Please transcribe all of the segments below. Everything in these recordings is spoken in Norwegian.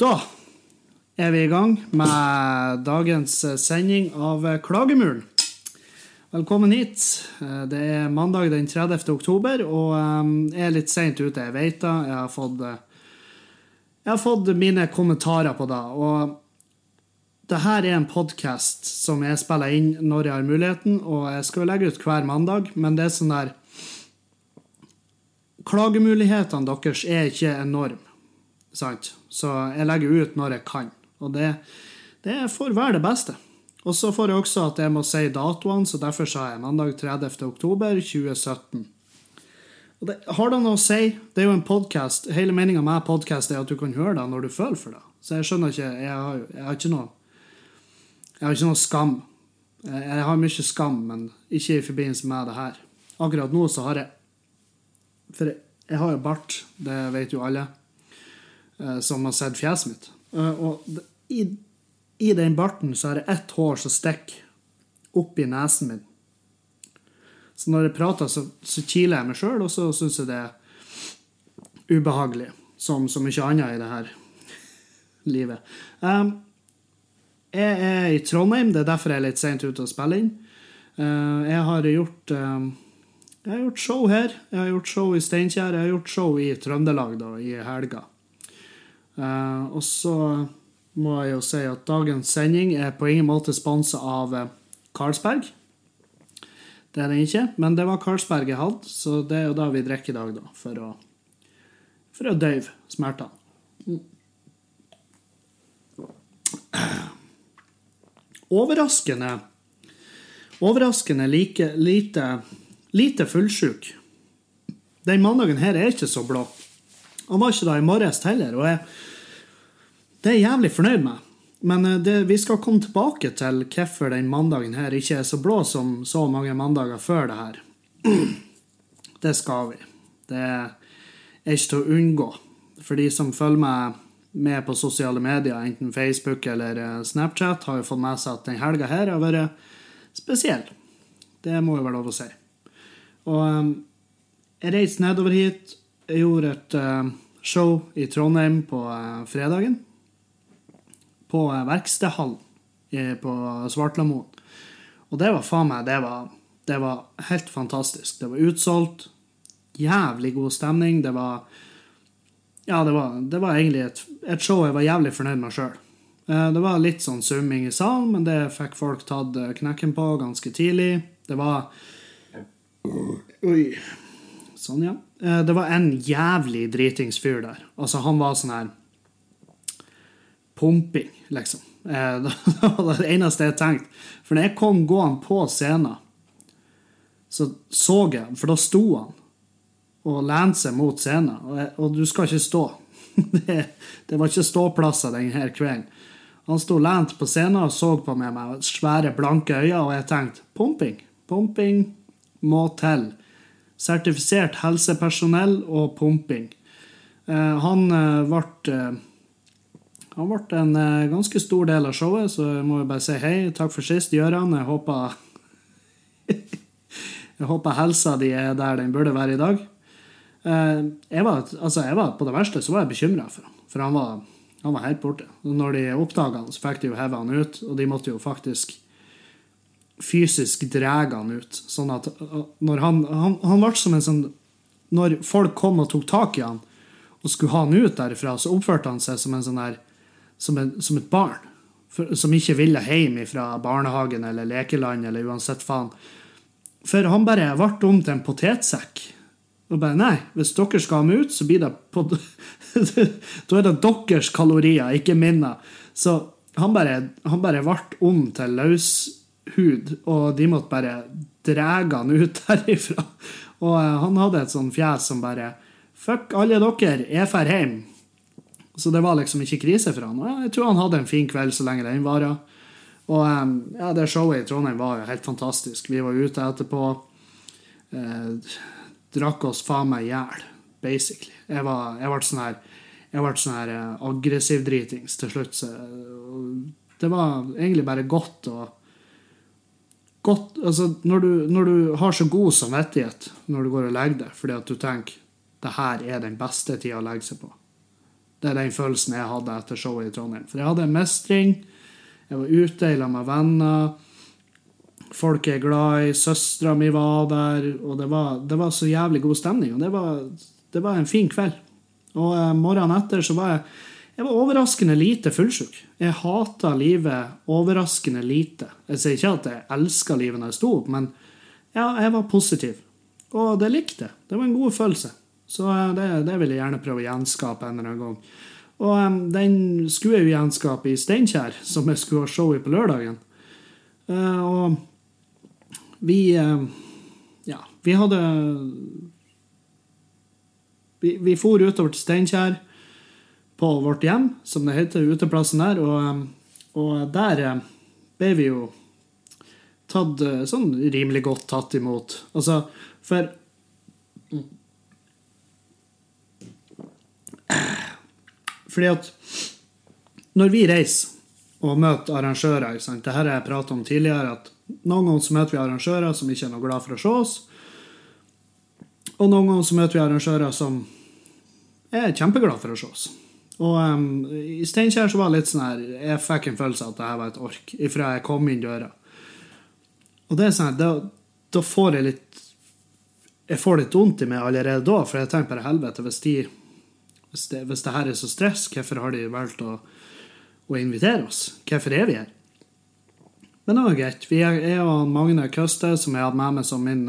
Da er vi i gang med dagens sending av Klagemuren. Velkommen hit. Det er mandag den 30. oktober, og jeg er litt seint ute. Jeg vet det. Jeg har fått, jeg har fått mine kommentarer på det. Og det her er en podkast som jeg spiller inn når jeg har muligheten, og jeg skal legge ut hver mandag, men det er sånn der klagemulighetene deres er ikke enorme. Sant? Så jeg legger ut når jeg kan. Og det, det får være det beste. Og så får jeg også at jeg må si datoene, så derfor sa jeg mandag 30. oktober 2017. Og det, har det noe å si? Det er jo en podkast. Hele meninga med podkast er at du kan høre det når du føler for det. Så jeg skjønner ikke Jeg har, jeg har ikke noe Jeg har ikke noe skam. Jeg har mye skam, men ikke i forbindelse med det her. Akkurat nå så har jeg for jeg har jo bart, det vet jo alle som har sett fjeset mitt. Og i, i den barten så er det ett hår som stikker opp i nesen min. Så når jeg prater, så, så kiler jeg meg sjøl, og så syns jeg det er ubehagelig. Som så mye annet i det her livet. Um, jeg er i Trondheim, det er derfor jeg er litt seint ute og spiller inn. Uh, jeg har gjort um, jeg har gjort show her. Jeg har gjort show i Steinkjer. Jeg har gjort show i Trøndelag da, i helga. Uh, og så må jeg jo si at dagens sending er på ingen måte sponsa av Carlsberg. Det er den ikke, men det var Carlsberg jeg hadde, så det er jo da vi drikker i dag, da, for å, for å døyve smertene. Overraskende Overraskende like, lite lite fullsjuk. Den mandagen her er ikke så blå. Han var ikke da i morges heller, og jeg det er jeg jævlig fornøyd med. Men det, vi skal komme tilbake til hvorfor den mandagen her ikke er så blå som så mange mandager før det her. Det skal vi. Det er ikke til å unngå. For de som følger meg med på sosiale medier, enten Facebook eller Snapchat, har jo fått med seg at den helga her har vært spesiell. Det må jo være lov å si. Og um, jeg reiste nedover hit. Jeg gjorde et show i Trondheim på fredagen. På uh, Verkstedhallen på Svartlamoen. Og det var faen meg det var, det var helt fantastisk. Det var utsolgt. Jævlig god stemning. Det var Ja, det var, det var egentlig et, et, show jeg var jævlig fornøyd med sjøl. Det var litt sånn summing i salen, men det fikk folk tatt knekken på ganske tidlig. Det var Oi. Sånn, ja. Det var en jævlig dritings fyr der. Altså, han var sånn her Pumping, liksom. Det var det eneste jeg tenkte. For når jeg kom gående på scenen, så så jeg For da sto han og lente seg mot scenen. Og, jeg, og du skal ikke stå. Det, det var ikke ståplasser denne kvelden. Han sto lent på scenen og så på meg med svære, blanke øyne, og jeg tenkte pumping, pumping, må til. Sertifisert helsepersonell og pumping. Han ble han ble en ganske stor del av showet, så jeg må jo bare si hei. Takk for sist, Gøran. Jeg håper Jeg håper helsa di er der den burde være i dag. Jeg var, altså jeg var, på det verste så var jeg bekymra for han, for han var, han var helt borte. Og når de oppdaga han, så fikk de jo heve han ut, og de måtte jo faktisk fysisk drar han ut. Sånn at når han, han, han ble som en sånn Når folk kom og tok tak i han og skulle ha han ut derifra, så oppførte han seg som en sånn der som, en, som et barn. For, som ikke ville hjem fra barnehagen eller lekeland eller uansett faen. For han bare ble om til en potetsekk. Og bare Nei, hvis dere skal ha meg ut, så blir det Da er det deres kalorier, ikke mine. Så han bare, han bare ble om til løshud, og de måtte bare dra han ut derifra. Og han hadde et sånn fjes som bare Fuck alle dere, jeg drar hjem. Så det var liksom ikke krise for han. Og jeg tror han hadde en fin kveld så lenge den vara. Og ja, det showet i Trondheim var jo helt fantastisk. Vi var ute etterpå. Eh, drakk oss faen meg i hjel, basically. Jeg, var, jeg ble sånn her sånn her aggressiv dritings til slutt. Så det var egentlig bare godt å godt, altså når du, når du, har så god samvittighet når du går og legger deg, fordi at du tenker det her er den beste tida å legge seg på. Det er den følelsen jeg hadde etter showet i Trondheim. For jeg hadde en mestring. Jeg var ute i lag med venner. Folk er glad i. Søstera mi var der. Og det var, det var, så jævlig god stemning. Og det var, det var en fin kveld. Og eh, morgenen etter så var jeg jeg var overraskende lite fullsjuk. Jeg hata livet overraskende lite. Jeg sier ikke at jeg elska livet når jeg sto opp, men ja, jeg var positiv. Og det likte jeg. Det var en god følelse. Så eh, det, det, vil jeg gjerne prøve å gjenskape en eller annen gang. Og um, den skulle jeg jo gjenskape i Steinkjer, som jeg skulle ha show i på lørdagen. Uh, og vi uh, Ja, vi hadde Vi, vi for utover til Steinkjer på vårt hjem, som det heter, uteplassen der. Og, og der uh, ble vi jo tatt eh, sånn rimelig godt tatt imot. Altså, for Fordi at når vi reiser og møter arrangører sant? Dette har jeg pratet om tidligere, at noen ganger så møter vi arrangører som ikke er noe glad for å se oss. Og noen ganger så møter vi arrangører som er kjempeglad for å se oss. Og um, i Steinkjer så var det litt sånn her Jeg fikk en følelse av at det her var et ork ifra jeg kom inn døra. Og det er sånn da, da får jeg litt Jeg får litt vondt i meg allerede da, for jeg tenker bare helvete, hvis de hvis det, hvis det her er så stress, hvorfor har de valgt å, å invitere oss? Hvorfor er vi her? Men det var greit. Vi er, jeg og Magne Køste, som jeg hadde med meg som min,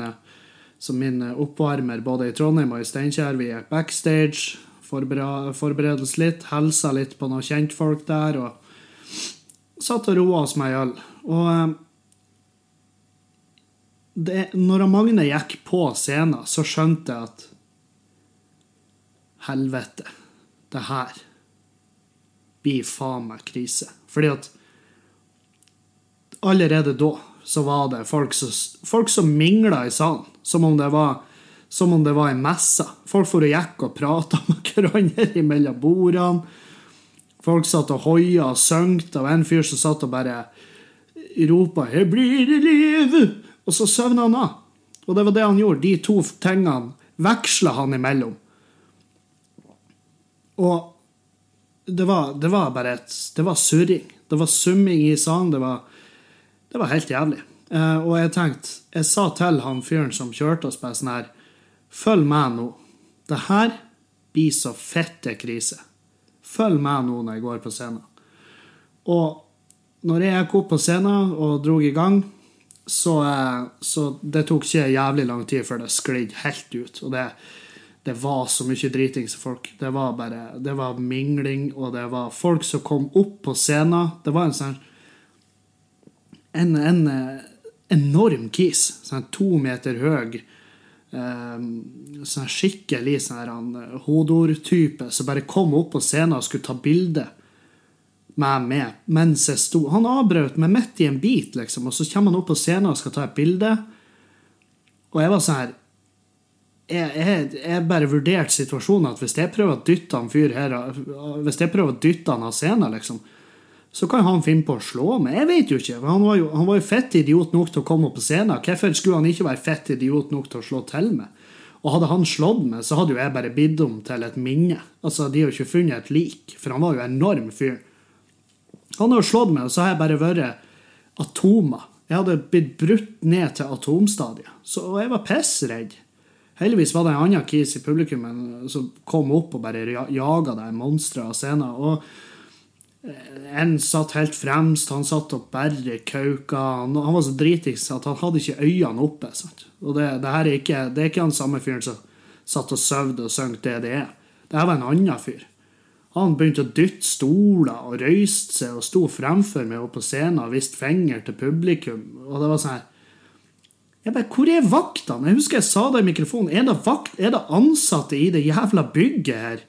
som min oppvarmer både i Trondheim og i Steinkjer, vi er backstage forberede oss litt, hilsa litt på noen kjentfolk der, og satt og roa oss med ei øl. Og eh, det, når Magne gikk på scenen, så skjønte jeg at Helvete, det her blir faen meg krise. Fordi at allerede da så var det folk som, folk som mingla i salen, som om det var som om det var en messe. Folk for og gikk og prata med hverandre mellom bordene. Folk satt og hoia og sang. Var en fyr som satt og bare ropa 'Her blir det liv!' Og så søvna han av. Og det var det han gjorde. De to tingene veksla han imellom. Og det var, det var bare et Det var surring. Det var summing i salen. Det var, det var helt jævlig. Uh, og jeg tenkte Jeg sa til han fyren som kjørte oss på sånn her Følg med nå. Det her blir så fette krise. Følg med nå når jeg går på scenen. Og når jeg gikk opp på scenen og dro i gang, så, eh, så det tok ikke jævlig lang tid før det sklidde helt ut. Og det, det var så mye dritings folk. Det var bare Det var mingling, og det var folk som kom opp på scenen. Det var en sånn en, en eh, enorm kis. Sånn to meter høy Um, sånn skikkelig sånn uh, hodortype som bare kom opp på scenen og skulle ta bilde med meg mens jeg sto. Han avbrøt meg midt i en bit, liksom, og så kommer han opp på scenen og skal ta et bilde. Og jeg var sånn her jeg, jeg bare vurderte situasjonen at hvis jeg prøver å dytte han fyr her Hvis jeg prøver å dytte han av scenen, liksom, så kan han finne på å slå meg. Jeg vet jo ikke. Han var jo, han var jo fett idiot nok til å komme opp på scenen. Hvorfor skulle han ikke være fett idiot nok til å slå til meg? Og hadde han slått meg, så hadde jo jeg bare bidd om til et minne. Altså, De har jo ikke funnet et lik, for han var jo en enorm fyr. Han har jo slått meg, og så har jeg bare vært atomer. Jeg hadde blitt brutt ned til atomstadiet. Så jeg var pissredd. Heldigvis var det en annen kis i publikum som kom opp og bare jaga deg monstre av scenen. Og en satt helt fremst, han satt og bare kauka. Han, han var så dritings at han hadde ikke øynene oppe. Sant? Og det, det, her er ikke, det er ikke han samme fyren som satt og søvde og sang det det er. Det her var en annen fyr. Han begynte å dytte stoler og røyste seg og sto fremfor meg oppe på scenen og viste finger til publikum. Og det var sånn her Jeg bare Hvor er vaktene? Jeg husker jeg sa det i mikrofonen. Er det, vakt, er det ansatte i det jævla bygget her?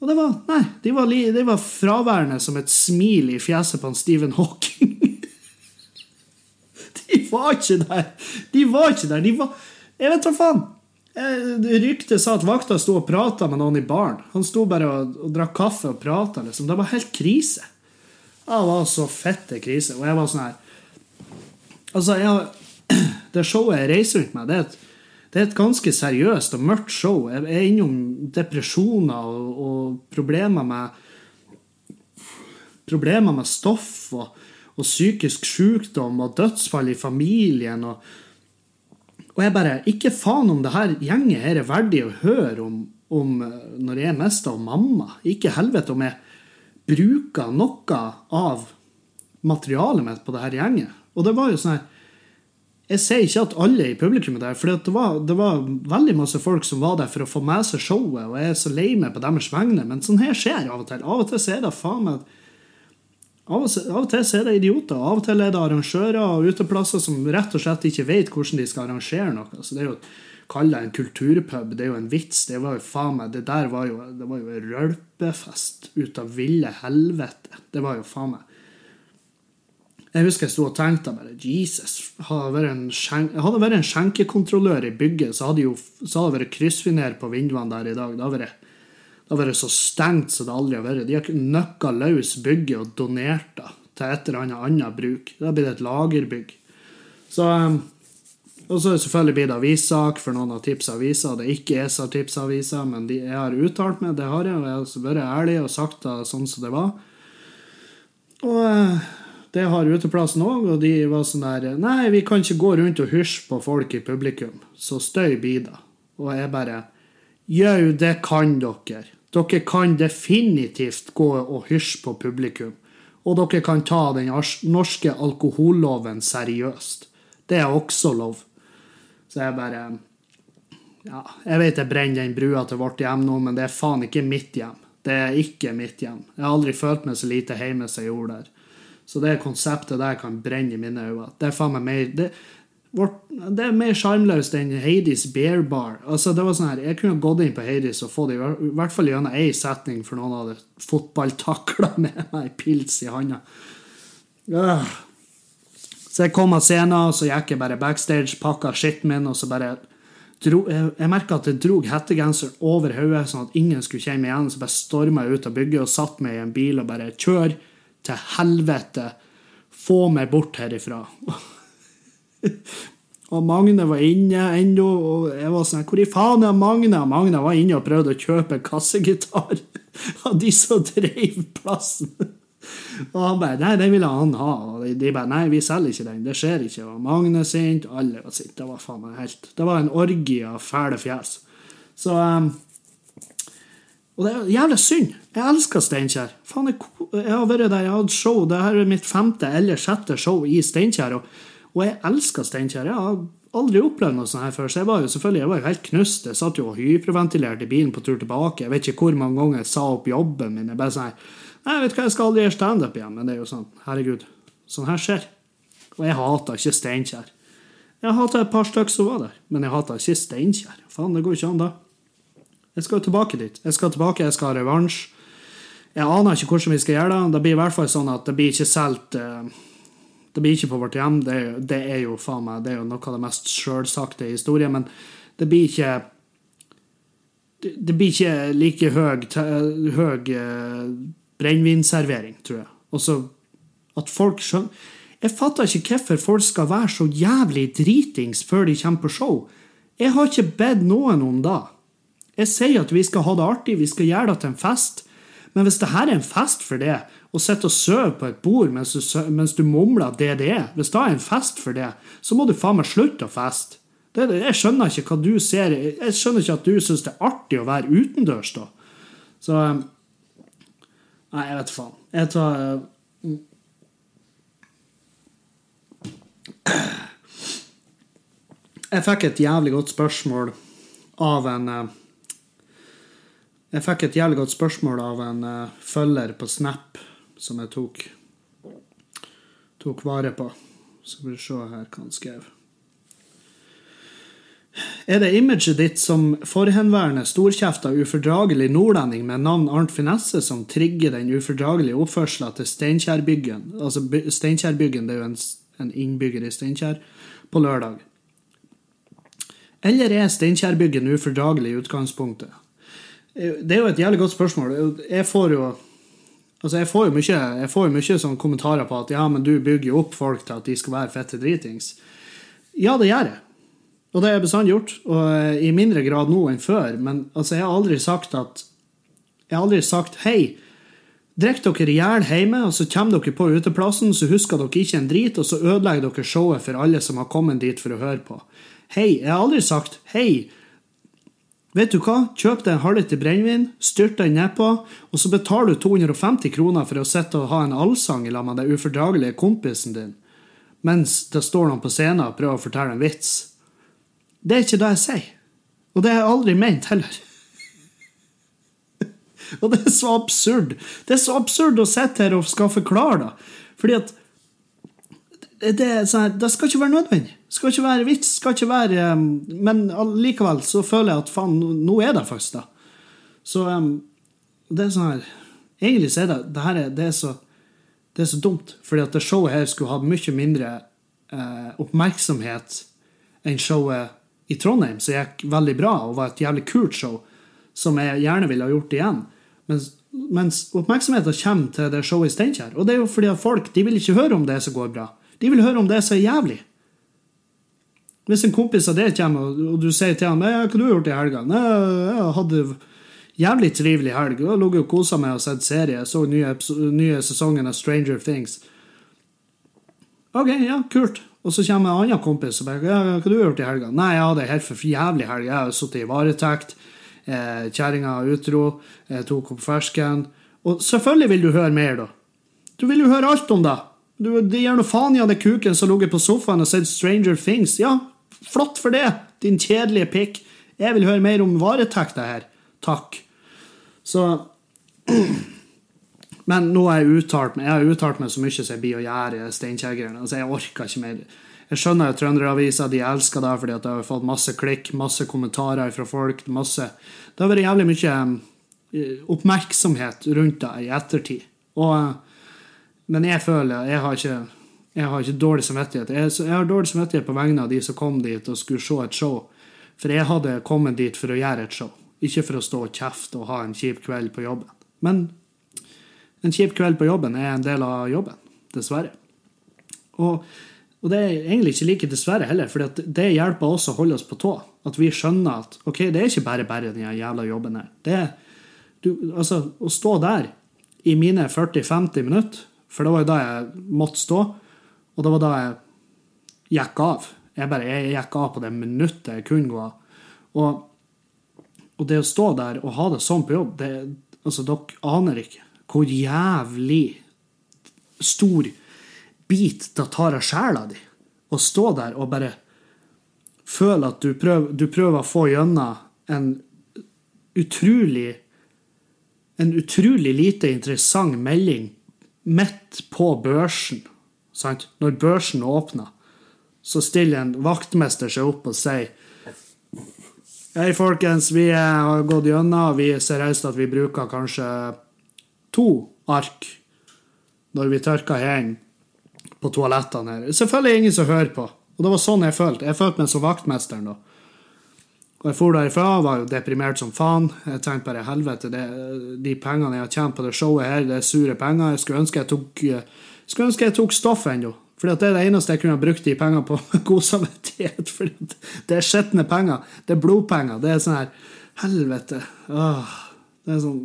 Og det var Nei, de var, de var fraværende som et smil i fjeset på en Stephen Hawking. de var ikke der! De var ikke der. De var Jeg vet da faen! Eh, ryktet sa at vakta sto og prata med noen i baren. Han sto bare og, og drakk kaffe og prata. Liksom. Det var helt krise. Det var så fette krise. Og jeg var sånn her Altså, jeg, det showet jeg reiser rundt med, det er et, det er et ganske seriøst og mørkt show. Jeg er innom depresjoner og, og problemer med Problemer med stoff og, og psykisk sykdom og dødsfall i familien. og og jeg bare Ikke faen om det her gjenget her er verdig å høre om, om når jeg mista mamma. Ikke helvete om jeg bruker noe av materialet mitt på det her gjenget. Og det var jo sånn her Jeg sier ikke at alle i publikum er der, for det var, det var veldig masse folk som var der for å få med seg showet, og jeg er så lei meg på deres vegne, men sånn her skjer av og til. Av og til er det faen meg av og, til er det idioter. Av og til er det arrangører og uteplasser som rett og slett ikke vet hvordan de skal arrangere noe. Så det er jo Kall det en kulturpub. Det er jo en vits. Det var jo faen meg Det der var jo, det var jo rølpefest ut av ville helvete. Det var jo faen meg Jeg husker jeg sto og tenkte bare Jesus. Hadde hadde vært en skjenkekontrollør i bygget, så hadde hadde det vært kryssfiner på vinduene der i dag. Det hadde det har vært så stengt som det aldri har vært. De har nøkka løs bygget og donert det til et eller annet annet bruk. Det har blitt et lagerbygg. Så, um, og så er det avissak, for noen av tipsaviser. Det er ikke ESA tipsa aviser, men de, jeg har uttalt meg, det har jeg. Og jeg har vært ærlig og sagt det sånn som det var. Og uh, det har uteplassen òg, og de var sånn der Nei, vi kan ikke gå rundt og hysje på folk i publikum. Så støy blir det. Og jeg bare Jau, det kan dere. Dere kan definitivt gå og hysje på publikum. Og dere kan ta den norske alkoholloven seriøst. Det er også lov. Så jeg bare Ja, jeg vet jeg brenner den brua til vårt hjem nå, men det er faen ikke mitt hjem. Det er ikke mitt hjem. Jeg har aldri følt meg så lite hjemme som jeg gjorde der. Så det konseptet der kan brenne i mine øyne. Det er faen meg mer det, det er mer sjarmløst enn Hades Bear Bar. Altså, det var sånn her, Jeg kunne gått inn på Hades og fått i hvert fall gjennom én setning, for noen hadde fotballtakla med meg pils i handa. Øh. Så jeg kom av scenen, så gikk jeg bare backstage, pakka skitten min, og så bare dro, Jeg, jeg merka at jeg dro hettegenseren over hodet, sånn at ingen skulle kjenne meg igjen. Så bare storma jeg ut av bygget og satte meg i en bil og bare Kjør til helvete! Få meg bort herifra. og Magne var inne ennå, og jeg var sånn Hvor i faen er Magne? Magne var inne og prøvde å kjøpe kassegitar av de som drev plassen. Og han bare Nei, den ville han ha. Og de bare Nei, vi selger ikke den. Det skjer ikke. Og Magne sint, alle var sinte. Det var faen meg helt Det var en orgie av fæle fjes. Så um, Og det er jævlig synd. Jeg elsker Steinkjer. Faen, jeg, jeg har vært der, jeg har hatt show. Det her er mitt femte eller sjette show i Steinkjer. Og og jeg elsker Steinkjer. Jeg har aldri opplevd noe sånt her før, så jeg var jo selvfølgelig jeg var helt knust. Jeg satt jo og hyperventilerte i bilen på tur tilbake. Jeg vet ikke hvor mange ganger jeg sa opp jobben min. Jeg bare sånn Nei, vet hva, jeg skal aldri gjøre standup igjen, men det er jo sånn, herregud, sånn her skjer. Og jeg hater ikke Steinkjer. Jeg hater et par stykker som var der, men jeg hater ikke Steinkjer. Faen, det går ikke an, da. Jeg skal tilbake dit. Jeg skal tilbake, jeg skal ha revansj. Jeg aner ikke hvordan vi skal gjøre det. Det blir i hvert fall sånn at det blir ikke solgt uh, det blir ikke på vårt hjem. Det, det, er jo faen meg, det er jo noe av det mest sjølsagte i historien. Men det blir ikke Det, blir ikke like høy, høy uh, brennevinservering, tror jeg. også at folk skjønner Jeg fatter ikke hvorfor folk skal være så jævlig dritings før de kommer på show. Jeg har ikke bedt noen om det. Jeg sier at vi skal ha det artig, vi skal gjøre det til en fest. Men hvis det her er en fest for det, å sitte og sove på et bord mens du, mens du mumler det det er. Hvis det er en fest for det, så må du faen meg slutte å feste. Jeg skjønner ikke hva du ser Jeg skjønner ikke at du syns det er artig å være utendørs, da. Så um, Nei, jeg vet faen. Jeg tar uh, Jeg fikk et jævlig godt spørsmål av en uh, Jeg fikk et jævlig godt spørsmål av en uh, følger på Snap som jeg tok, tok vare på. Så skal vi se her hva han skrev. Er det imaget ditt som forhenværende storkjefta ufordragelig nordlending med navn Arnt Finesse som trigger den ufordragelige oppførselen til Steinkjerbyggen? Altså Steinkjerbyggen, er jo en, en innbygger i Steinkjer, på lørdag. Eller er Steinkjerbyggen ufordragelig i utgangspunktet? Det er jo et jævlig godt spørsmål. Jeg får jo Altså, jeg får jo mye, jeg får mye sånn kommentarer på at ja, men du bygger jo opp folk til at de skal være fette dritings. Ja, det gjør jeg. Og det har jeg bestandig gjort, og eh, i mindre grad nå enn før. Men altså, jeg har aldri sagt at Jeg har aldri sagt hei. Drikk dere i hjel hjemme, og så kommer dere på uteplassen, så husker dere ikke en drit, og så ødelegger dere showet for alle som har kommet dit for å høre på. Hei. Jeg har aldri sagt hei. Vet du hva? Kjøp deg en halvliter brennevin, styrt den nedpå, og så betaler du 250 kroner for å sitte og ha en allsang i med den ufordragelige kompisen din, mens det står noen på scenen og prøver å fortelle en vits. Det er ikke det jeg sier. Og det har jeg aldri ment heller. og det er så absurd. Det er så absurd å sitte her og skal forklare det. Fordi at det, sånn, det, skal ikke være nødvendig. Skal ikke være vits. skal ikke være, um, Men likevel så føler jeg at faen, nå er det faktisk det. Så um, det er sånn her Egentlig så er det det, her er, det, er så, det er så dumt. Fordi at det showet her skulle hatt mye mindre eh, oppmerksomhet enn showet i Trondheim, som gikk veldig bra og var et jævlig kult show, som jeg gjerne ville ha gjort igjen. Mens, mens oppmerksomheten kommer til det showet i Steinkjer. Og det er jo fordi at folk de vil ikke høre om det som går bra. De vil høre om det som er jævlig. Hvis en kompis av det kommer, og du sier til ham hva har du gjort i helga? Jeg hadde jævlig trivelig helg. Jeg lå og kosa meg og sett serie. Jeg så nye, nye sesongen av Stranger Things. OK, ja, kult. Og så kommer en annen kompis og bare ja, 'Hva har du gjort i helga?' 'Nei, jeg hadde ei helt for jævlig helg. Jeg har sittet i varetekt. Eh, Kjerringa utro. Jeg tok opp fersken.' Og selvfølgelig vil du høre mer, da. Du vil jo høre alt om det. Du, det gir noe faen i den kuken som ligger på sofaen og sett Stranger Things. Ja, flott for det, din kjedelige pikk. Jeg vil høre mer om varetekta her. Takk. Så Men nå har jeg uttalt meg Jeg har uttalt meg så mye som jeg blir å gjøre Steinkjer-greiene. Altså, jeg orker ikke mer. Jeg skjønner at Trønderavisa de elsker det fordi at det har fått masse klikk, masse kommentarer fra folk. masse... Det har vært jævlig mye eh, oppmerksomhet rundt det i ettertid. Og men jeg føler jeg har ikke, jeg har ikke dårlig samvittighet. Jeg, jeg, har dårlig samvittighet på vegne av de som kom dit og skulle se et show. For jeg hadde kommet dit for å gjøre et show, ikke for å stå og kjefte og ha en kjip kveld på jobben. Men en kjip kveld på jobben er en del av jobben, dessverre. Og, og det er egentlig ikke like dessverre heller, for det hjelper oss å holde oss på tå. At vi skjønner at ok, det er ikke bare bare den jævla jobben her. Det du, altså, Å stå der i mine 40-50 minutter for det var jo da jeg måtte stå, og det var da jeg gikk av. Jeg bare jeg gikk av på det minuttet jeg kunne gå av. Og, og, det å stå der og ha det sånn på jobb det, altså Dere aner ikke hvor jævlig stor bit det tar av sjela di å stå der og bare føle at du prøver, du prøver å få gjennom en utrolig en utrolig lite interessant melding midt på børsen, sant? når børsen åpner, så stiller en vaktmester seg opp og sier Hei, folkens, vi har gått gjennom, vi ser helst at vi bruker kanskje to ark når vi tørker hendene på toalettene her. Selvfølgelig ingen som hører på. Og det var sånn jeg følte. Jeg følte meg som vaktmesteren da. Og jeg for derifra, var jo deprimert som faen. Jeg tenkte bare helvete, det, de pengene jeg har tjent på det showet her, det er sure penger. Jeg skulle ønske jeg tok, skulle ønske jeg tok stoff ennå. For det er det eneste jeg kunne ha brukt de pengene på. God samvittighet. For det er skitne penger. Det er blodpenger. Det er sånn her Helvete. Åh, det er sånn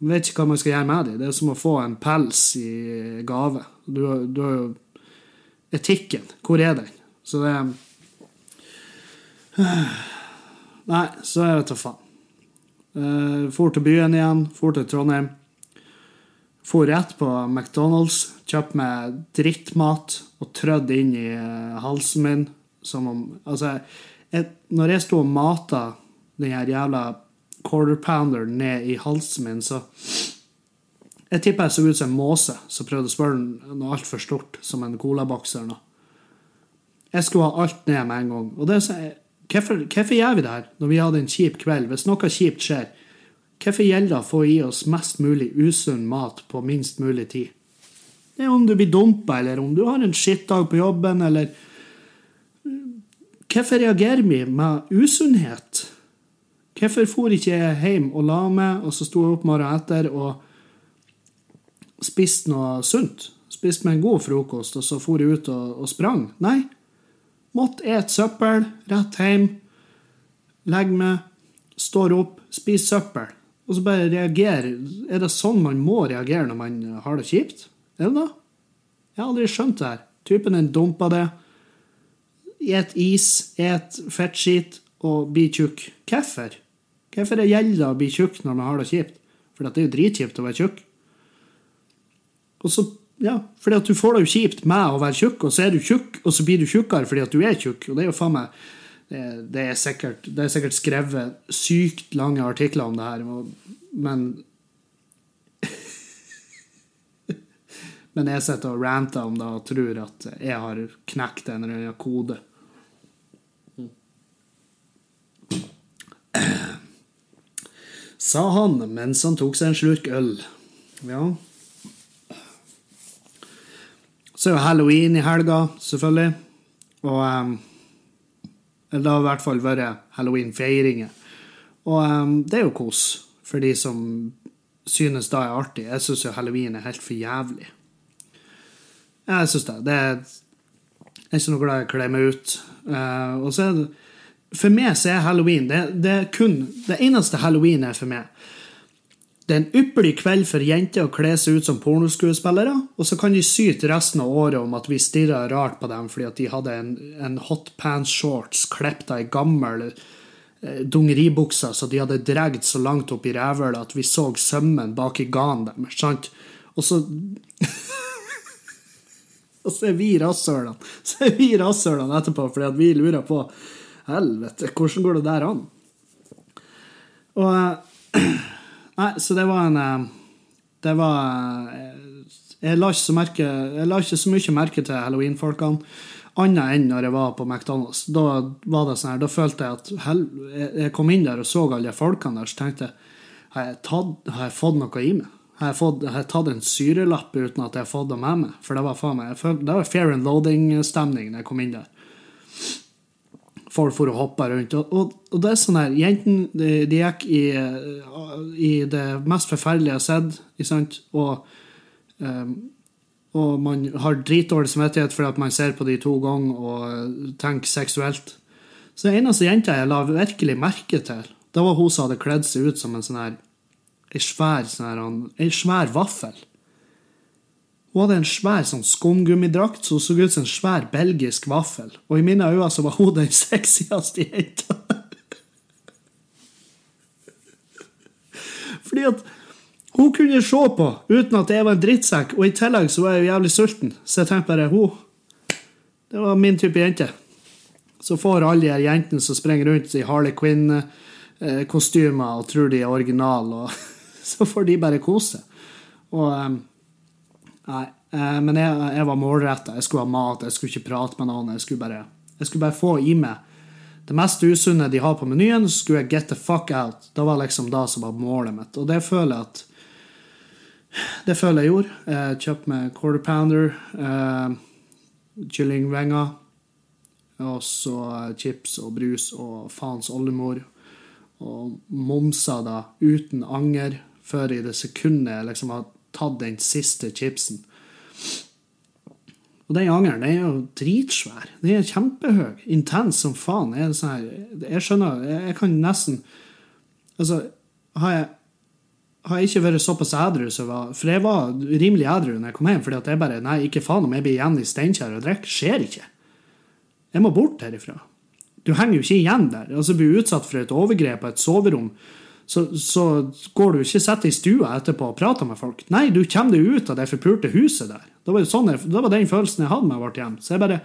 Jeg vet ikke hva man skal gjøre med dem. Det er som å få en pels i gave. Du, du har jo Etikken, hvor er den? Så det er Nei, så jeg vet da faen. Uh, for til byen igjen, for til Trondheim. For rett på McDonald's, kjøpte meg drittmat og trødde inn i uh, halsen min som om Altså, jeg, når jeg sto og mata den her jævla quarter pounder ned i halsen min, så Jeg tipper jeg så ut som en måse som prøvde å spørre noe altfor stort, som en colaboks eller noe. Jeg skulle ha alt ned med en gang. Og det så, Hvorfor, hvorfor, gjør vi det her når vi hadde en kjip kveld? Hvis noe kjipt skjer, hvorfor gjelder det å få i oss mest mulig usunn mat på minst mulig tid? Det er om du blir dumpa, eller om du har en skittdag på jobben, eller Hvorfor reagerer vi med usunnhet? Hvorfor for ikke jeg hjem og la meg, og så sto jeg opp morgenen etter og spiste noe sunt? Spiste meg en god frokost, og så for jeg ut og, og sprang? Nei. Måtte et søppel, rett hjem, legge meg, står opp, spiser søppel. Og så bare reagere. Er det sånn man må reagere når man har det kjipt? Er det det? Jeg har aldri skjønt det her. Typen den dumpa det. Et is, et fettskit og bli tjukk. Hvorfor? Hvorfor det gjelder å bli tjukk når man har det kjipt? For det er jo dritkjipt å være tjukk. Og så, ja, fordi at du får det jo kjipt med å være tjukk, og så er du tjukk, og så blir du tjukkere fordi at du er tjukk. Og det er jo faen meg det, er sikkert, det er sikkert skrevet sykt lange artikler om det her, men Men jeg sitter og ranter om det og tror at jeg har knekt en eller annen kode. Sa han mens han tok seg en slurk øl. Ja. Så er jo halloween i helga, selvfølgelig. Og um, det har i hvert fall vært halloween-feiringer. Og um, det er jo kos for de som synes det er artig. Jeg syns jo halloween er helt for jævlig. Jeg syns det. det er, jeg er ikke noe glad i å kle meg ut. Uh, og så er det For meg så er halloween det, det, er kun Det eneste halloween er for meg. Det er en ypperlig kveld for jenter å kle seg ut som pornoskuespillere, og så kan de syte resten av året om at vi stirrer rart på dem fordi at de hadde en, en hotpants-shorts klippet av ei gammel eh, dungeribukse så de hadde dratt så langt opp i rævhølet at vi så sømmen bak i ganen deres. sant? Og så Og så er vi rasshølene Så er vi rasshølene etterpå fordi at vi lurer på Helvete, hvordan går det der an? Og eh, Nei, så det var en eh, Det var eh, Jeg la ikke så, merke, la ikke så mye merke til halloween-folkene, annet enn når jeg var på McDonald's. Da var det sånn her, da følte jeg at hel, jeg kom inn der og så alle de folkene der, så tenkte jeg har jeg, tatt, har jeg fått noe i meg? Har jeg, fått, har jeg tatt en syrelapp uten at jeg har fått det med meg? For det var faen meg, følte, det var fair and loading-stemning da jeg kom inn der folk for å hoppe rundt. Og, og, og, det er sånn her Jentene de, de, gikk i, i, det mest forferdelige jeg har sett, ikke sant? Og, um, og man har dritdårlig samvittighet fordi at man ser på de to ganger og tenker seksuelt. Så den eneste jenta jeg la virkelig merke til, det var hun som hadde kledd seg ut som en sånn her ei svær, sånn her, svær vaffel. Hun hadde en svær sånn skumgummidrakt som så, så ut som en svær belgisk vaffel. Og i mine øyne så var hun den sexieste jenta. Fordi at hun kunne se på uten at jeg var en drittsekk, og i tillegg så var jeg jo jævlig sulten. Så jeg tenkte bare hun Det var min type jente. Så får alle de jentene som springer rundt i Harley Quinn-kostymer og tror de er originale, og så får de bare kose. Og um, Nei. Eh, men jeg, jeg var målretta. Jeg skulle ha mat, jeg skulle ikke prate med noen. Jeg skulle bare, jeg skulle bare få i meg det mest usunne de har på menyen, så skulle jeg get the fuck out. Det var liksom det som var målet mitt. Og det føler jeg at Det føler jeg gjorde. Jeg kjøpte meg quarter pounder, eh, kyllingvinger, og så chips og brus og faens oldemor. Og momsa da uten anger før i det sekundet jeg liksom har tatt den siste chipsen. Og den angeren den er jo dritsvær. Den er kjempehøy. Intens som faen. Jeg, sånn jeg skjønner Jeg kan nesten Altså, har jeg, har jeg ikke vært såpass edru som var For jeg var rimelig edru når jeg kom hjem, fordi at jeg bare Nei, ikke faen om jeg blir igjen i Steinkjer og drikker. Skjer ikke. Jeg må bort herifra. Du henger jo ikke igjen der. Altså, blir utsatt for et overgrep på et soverom så, så, går du ikke sitter i stua etterpå og prater med folk. Nei, du kommer deg ut av det forpulte huset der. Det var, sånn jeg, det var den følelsen jeg hadde med vårt hjem. Så jeg bare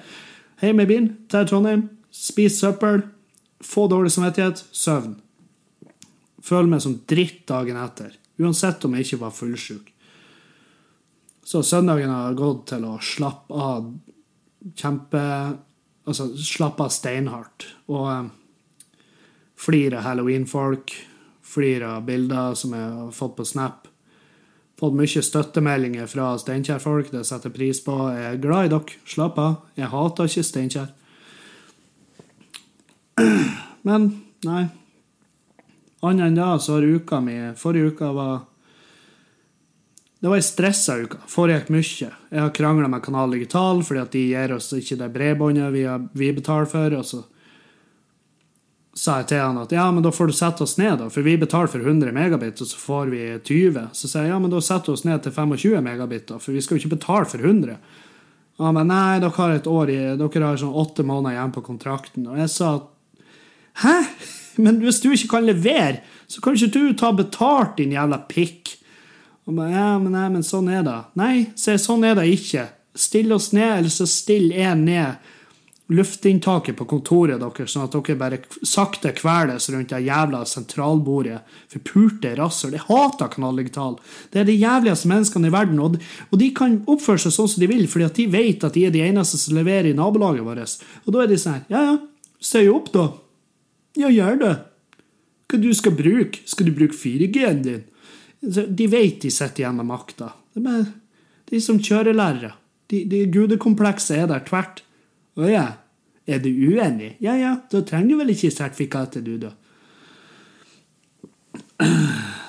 Hjem i bilen til Trondheim, spis søppel, få dårlig samvittighet, søvn. Føler meg som dritt dagen etter. Uansett om jeg ikke var fullsjuk. Så søndagen har gått til å slappe av kjempe Altså slappe av steinhardt. Og eh, flire halloweenfolk flere bilder som jeg har fått på Snap. Fått mye støttemeldinger fra Steinkjer-folk. Det setter pris på. Jeg er glad i dere. Slapp av. Jeg hater ikke Steinkjer. Men nei. Annet enn det så har uka mi Forrige uka var Det var ei stressa uke. Foregikk mye. Jeg har krangla med Kanal Digital fordi at de gir oss ikke det bredbåndet vi, vi betaler for. Og så sa jeg til han at ja, men da får du sette oss ned, da. For vi betaler for 100 megabit, og så får vi 20. Så sier jeg ja, men da setter vi oss ned til 25 megabit, da. For vi skal jo ikke betale for 100. Og han bare nei, dere har et år i Dere har sånn åtte måneder igjen på kontrakten. Og jeg sa Hæ? Men hvis du ikke kan levere, så kan ikke du ta betalt, din jævla pikk. Og bare, ja, men, nei, men sånn er det. Nei, se, sånn er det ikke. Still oss ned, eller så still jeg ned luftinntaket på kontoret deres, sånn at dere bare sakte kveles rundt det jævla sentralbordet. Forpulte rasshøl. Jeg hater Kanal Digital. Det er de jævligste menneskene i verden, og de, kan oppføre seg sånn som de vil, fordi at de vet at de er de eneste som leverer i nabolaget vårt. Og da er de sånn ja ja, si opp, da. Ja, gjør det. Hva du skal bruke? Skal du bruke 4G-en din? De vet de sitter igjen med makta. De som kjørelærere. De, de gudekomplekset er der tvert. Å ja, er du uenig? Ja ja, da trenger du vel ikke sertifikatet, du, da.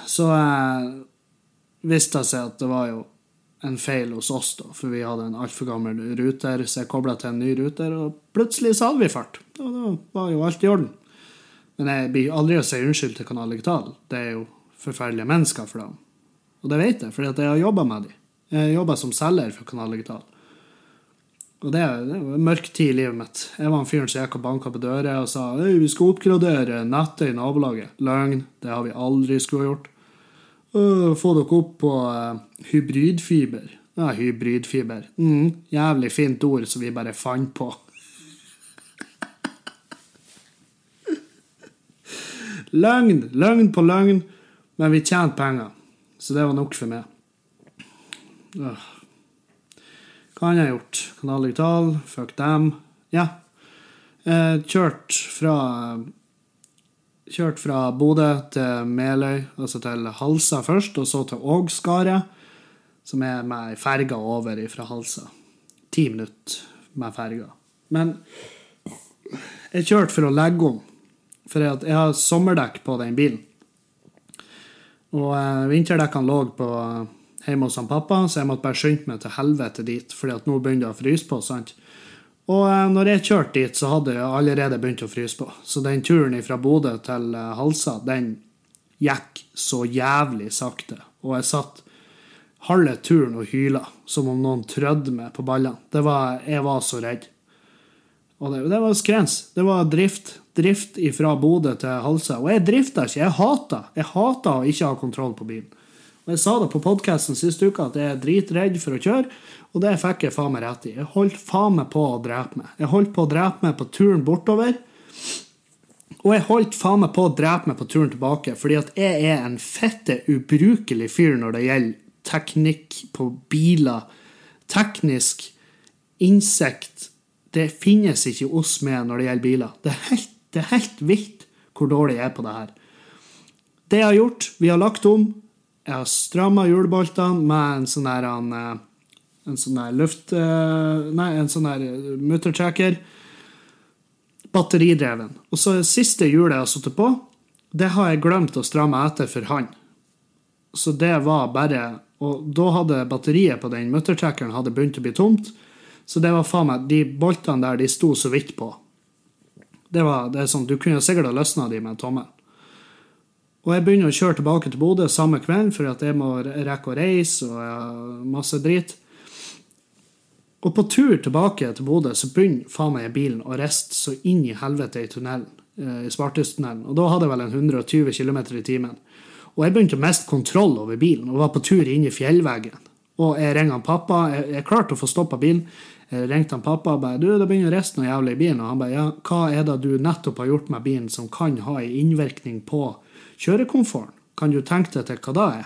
Så eh, viste det seg at det var jo en feil hos oss, da, for vi hadde en altfor gammel ruter, så jeg kobla til en ny ruter, og plutselig så hadde vi fart. Og da var jo alt i orden. Men jeg blir aldri å si unnskyld til Kanal Digital. Det er jo forferdelige mennesker for dem. Og det vet jeg, at jeg har jobba med dem. Jeg jobba som selger for Kanal Digital. Og det, det var en mørk tid i livet mitt. Jeg var en fyren som gikk og banka på døra og sa «Øy, vi skal oppgradere nettet i nabolaget. Løgn. Det har vi aldri skulle ha gjort. «Øh, Få dere opp på eh, hybridfiber. Ja, hybridfiber. Mm, jævlig fint ord som vi bare fant på. Løgn, løgn på løgn, men vi tjente penger. Så det var nok for meg. Øh. Hva har jeg gjort? Kanal Digital, fuck dem. Ja. Eh, kjørt fra Kjørt fra Bodø til Meløy, altså til Halsa først, og så til Ågskaret, som er med ferga over fra Halsa. Ti minutter med ferga. Men jeg kjørte for å legge om, for jeg har sommerdekk på den bilen. Og eh, vinterdekkene lå på hjemme hos han pappa, så jeg måtte bare skynde meg til helvete dit, fordi at nå begynner det å fryse på. sant? Og eh, når jeg kjørte dit, så hadde jeg allerede begynt å fryse på. Så den turen fra Bodø til eh, Halsa, den gikk så jævlig sakte. Og jeg satt halve turen og hyla, som om noen trødde meg på ballene. Det var, jeg var så redd. Og det, det var skrens. Det var drift. Drift fra Bodø til Halsa. Og jeg drifta ikke. Jeg hata. Jeg hata å ikke ha kontroll på bilen. Og jeg sa det på podkasten sist uke at jeg er dritredd for å kjøre, og det fikk jeg faen meg rett i. Jeg holdt faen meg på å drepe meg. Jeg holdt på å drepe meg på turen bortover. Og jeg holdt faen meg på å drepe meg på turen tilbake, fordi at jeg er en fette ubrukelig fyr når det gjelder teknikk på biler. Teknisk innsikt. Det finnes ikke oss med når det gjelder biler. Det er helt, det er helt vilt hvor dårlig jeg er på det her. Det jeg har gjort, vi har lagt om. Jeg har stramma hjulboltene med en sånn her en, en sånn her luft... eh, Nei, en sånn her muttertracker. Batteridreven. Og så siste hjulet jeg har sittet på, det har jeg glemt å stramme etter for han. Så det var bare Og da hadde batteriet på den muttertrackeren begynt å bli tomt. Så det var faen meg De boltene der, de sto så vidt på. Det var, det er sånn, Du kunne sikkert ha løsna de med en tommel. Og jeg begynner å kjøre tilbake til Bodø samme kveld, for at jeg må rekke å reise og masse drit. Og på tur tilbake til Bodø så begynner faen meg bilen å riste så inn i helvete i tunnelen, eh, i Svarthustunnelen. Og da hadde jeg vel en 120 km i timen. Og jeg begynte å miste kontroll over bilen og var på tur inn i fjellveggen. Og jeg ringer pappa. Jeg, jeg klarte å få stoppa bilen. Jeg ringte han pappa og bare du, det begynner å riste noe jævlig i bilen. Og han bare ja, hva er det du nettopp har gjort med bilen som kan ha en innvirkning på kjørekomforten? Kan du tenke deg til hva det er?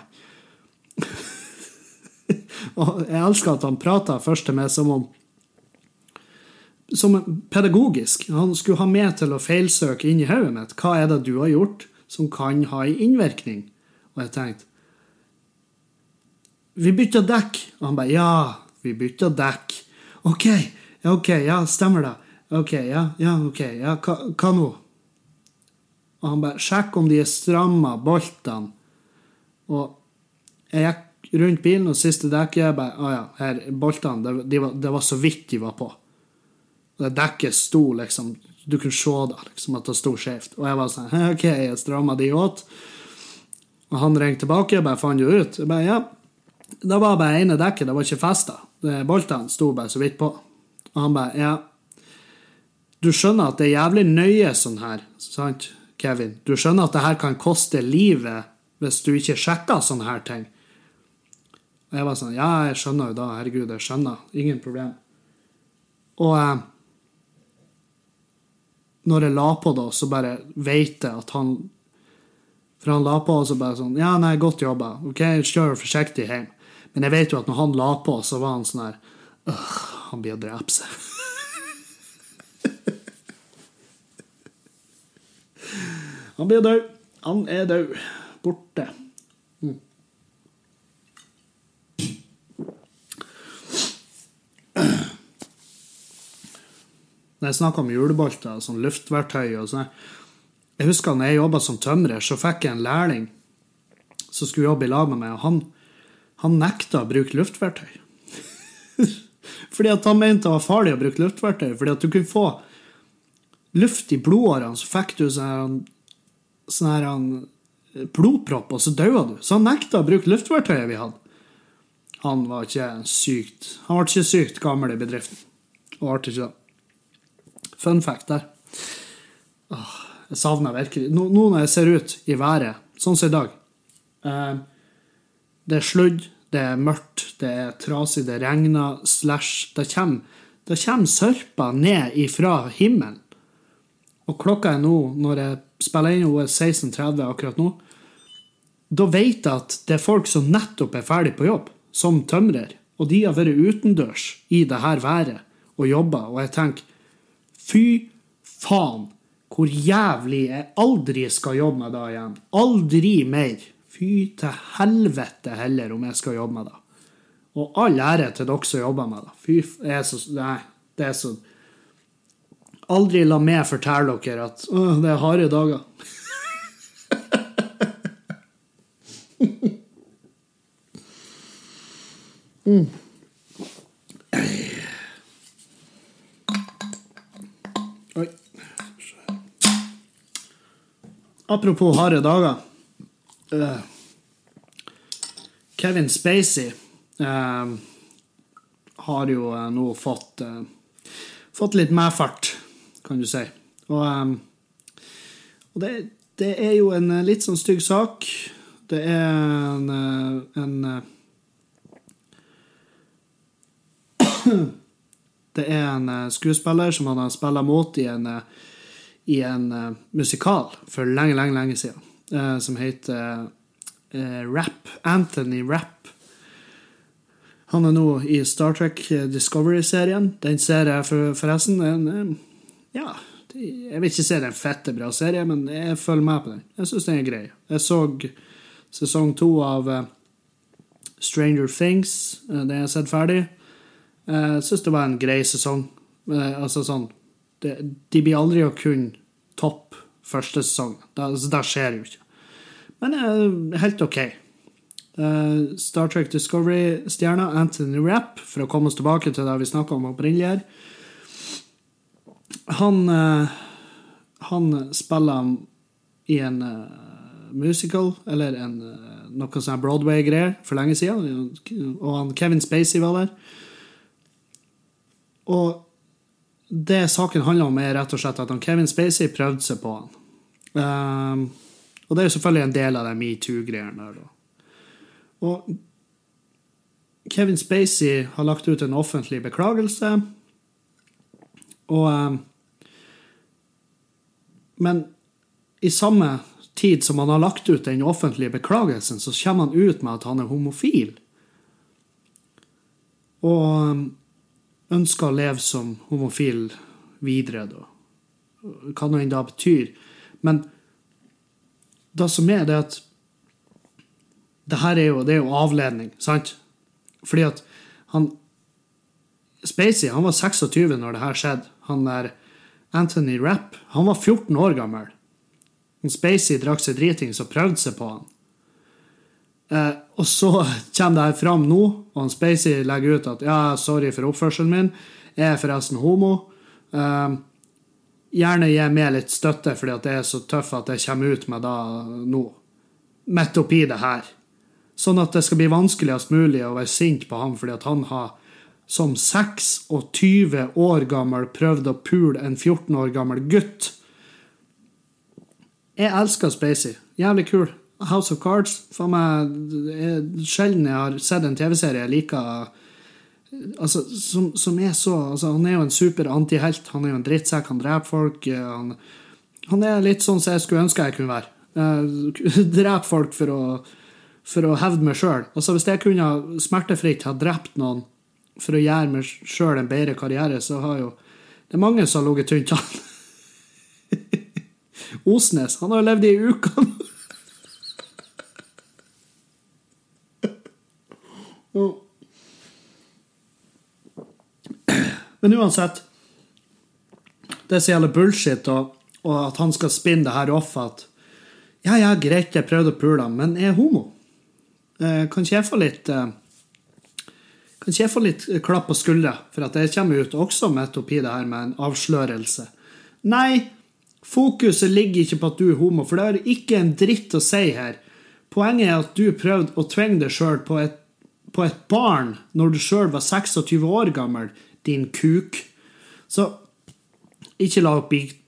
Og jeg elsker at han prata først til meg som om Som pedagogisk. Han skulle ha meg til å feilsøke inn i hodet mitt. Hva er det du har gjort som kan ha en innvirkning? Og jeg tenkte Vi bytta dekk. Og han bare Ja, vi bytta dekk. OK, ok, ja, stemmer det. OK, ja, ja, ok, ja, hva, hva nå? Og han bare Sjekk om de er stramma, boltene. Og jeg gikk rundt bilen, og siste dekket bare Å ja, her, boltene, det, de var, det var så vidt de var på. Det dekket sto liksom Du kunne se da, liksom, at det sto skjevt. Og jeg var sånn OK, jeg stramma de åt. Og han ringte tilbake og bare fant jo ut. Jeg bare, ja, Det var bare ene dekket, det var ikke festa. Boltene sto bare så vidt på. Og han bare Ja, du skjønner at det er jævlig nøye sånn her, sant, Kevin? Du skjønner at det her kan koste livet hvis du ikke sjekker sånne her ting. Og jeg var sånn Ja, jeg skjønner jo da. Herregud, jeg skjønner. Ingen problem. Og eh, når jeg la på, da, så bare vet jeg at han For han la på, og så bare sånn Ja, nei, godt jobba. OK, kjør forsiktig hjem. Men jeg vet jo at når han la på, så var han sånn her Han blir å drepe seg. Han blir død. Han er død. Borte. Mm. Når jeg snakker om julebolter, sånn luftverktøy og sånn Jeg husker når jeg jobba som tømrer, så fikk jeg en lærling som skulle jobbe i lag med meg, og han, han nekta å bruke luftverktøy. fordi at han mente det var farlig å bruke luftverktøy, fordi at du kunne få luft i blodårene, så fikk du sånn sånn her eh, blodpropp, og så daua du. Så han nekta å bruke luftverktøyet vi hadde. Han var ikke sykt Han ble ikke sykt gammel i bedriften. Og ble ikke det. Fun fact der. Åh, jeg savner virkelig Nå, nå når jeg ser ut i været, sånn som i dag eh, Det er sludd, det er mørkt, det er trasig, det regner, slash Det kommer, det kommer sørper ned ifra himmelen. Og klokka er nå, når jeg spiller inn, hun er 16.30 akkurat nå. Da vet jeg at det er folk som nettopp er ferdig på jobb, som tømrer. Og de har vært utendørs i det her været og jobba, og jeg tenker fy faen hvor jævlig jeg aldri skal jobbe med det igjen. Aldri mer. Fy til helvete heller om jeg skal jobbe med det. Og all ære til dere som jobber med det. Fy, jeg er så, nei, det er så Aldri la meg fortelle dere at det er harde dager. mm. Apropos harde dager. Uh, Kevin Spacey uh, har jo uh, nå fått fått litt medfart kan du si. Og, um, og det, det, er jo en eh, litt sånn stygg sak. Det er en, eh, en eh, Det er en skuespiller som han har spilt mot i en, i en musikal for lenge, lenge, lenge siden, som heter Rap. Anthony Rapp. Han er nå i Star Trek Discovery-serien. Den ser jeg for, forresten. En, ja, jeg vil ikke si det er en fette bra serie, men jeg følger med på den. Jeg syns den er grei. Jeg så sesong to av uh, Stranger Things. Uh, den jeg har sett ferdig. Uh, jeg syns det var en grei sesong. altså sånn De blir aldri å kunne toppe første sesong. Altså, det skjer jo ikke. Men helt OK. Star Trek Discovery-stjerna Anthony Rapp, for å komme oss tilbake til det vi snakka om opprinnelig her han, eh, han spiller i en uh, musical, eller en, uh, noe sånn Broadway-greier, for lenge siden. Og han, Kevin Spacey var der. Og det saken handler om, er rett og slett at han, Kevin Spacey prøvde seg på han. Um, og det er jo selvfølgelig en del av den metoo-greiene der, da. Og Kevin Spacey har lagt ut en offentlig beklagelse. Og um, men i samme tid som han har lagt ut den offentlige beklagelsen, så kommer han ut med at han er homofil. Og um, ønsker å leve som homofil videre, da. Hva nå enn det betyr. Men det som er, det at det her er jo, det er jo avledning, sant? Fordi at han Spacey han var 26 når det her skjedde. Han der Anthony Rapp han var 14 år gammel. Og Spacey drakk seg dritings og prøvde seg på han. Eh, og så kommer det her fram nå, og han Spacey legger ut at ja, sorry for oppførselen min, jeg er forresten homo. Eh, gjerne gi meg litt støtte, fordi at det er så tøff at jeg kommer ut med det nå. Midt oppi det her. Sånn at det skal bli vanskeligst mulig å være sint på ham fordi at han har som 26 år gammel prøvde å pule en 14 år gammel gutt. Jeg elsker Spacey. Jævlig kul. House of Cards. For meg, Sjelden jeg har sett en TV-serie jeg liker altså, som, som, er så altså, Han er jo en super antihelt. Han er jo en drittsekk. Han dreper folk. Han, han, er litt sånn som jeg skulle ønske jeg kunne være. Uh, drepe folk for å, for å hevde meg sjøl. Altså, hvis jeg kunne smertefritt ha drept noen for å gjøre meg sjøl en bedre karriere, så har jo Det er mange som har ligget tynt an. Osnes, han har jo levd i uka nå. Men uansett Det er så jævla bullshit, og, og, at han skal spinne det her off at Ja, ja, greit, jeg prøvde å pule ham, men jeg er homo. Eh, kan ikke jeg få litt eh, Kan ikke jeg får litt klapp på skuldra for at jeg kommer ut også midt oppi det her med en avslørelse? Nei, fokuset ligger ikke på at du er homo, for det er ikke en dritt å si her. Poenget er at du prøvde å tvinge deg sjøl på, på, et barn når du sjøl var 26 år gammel, din kuk. Så ikke, la,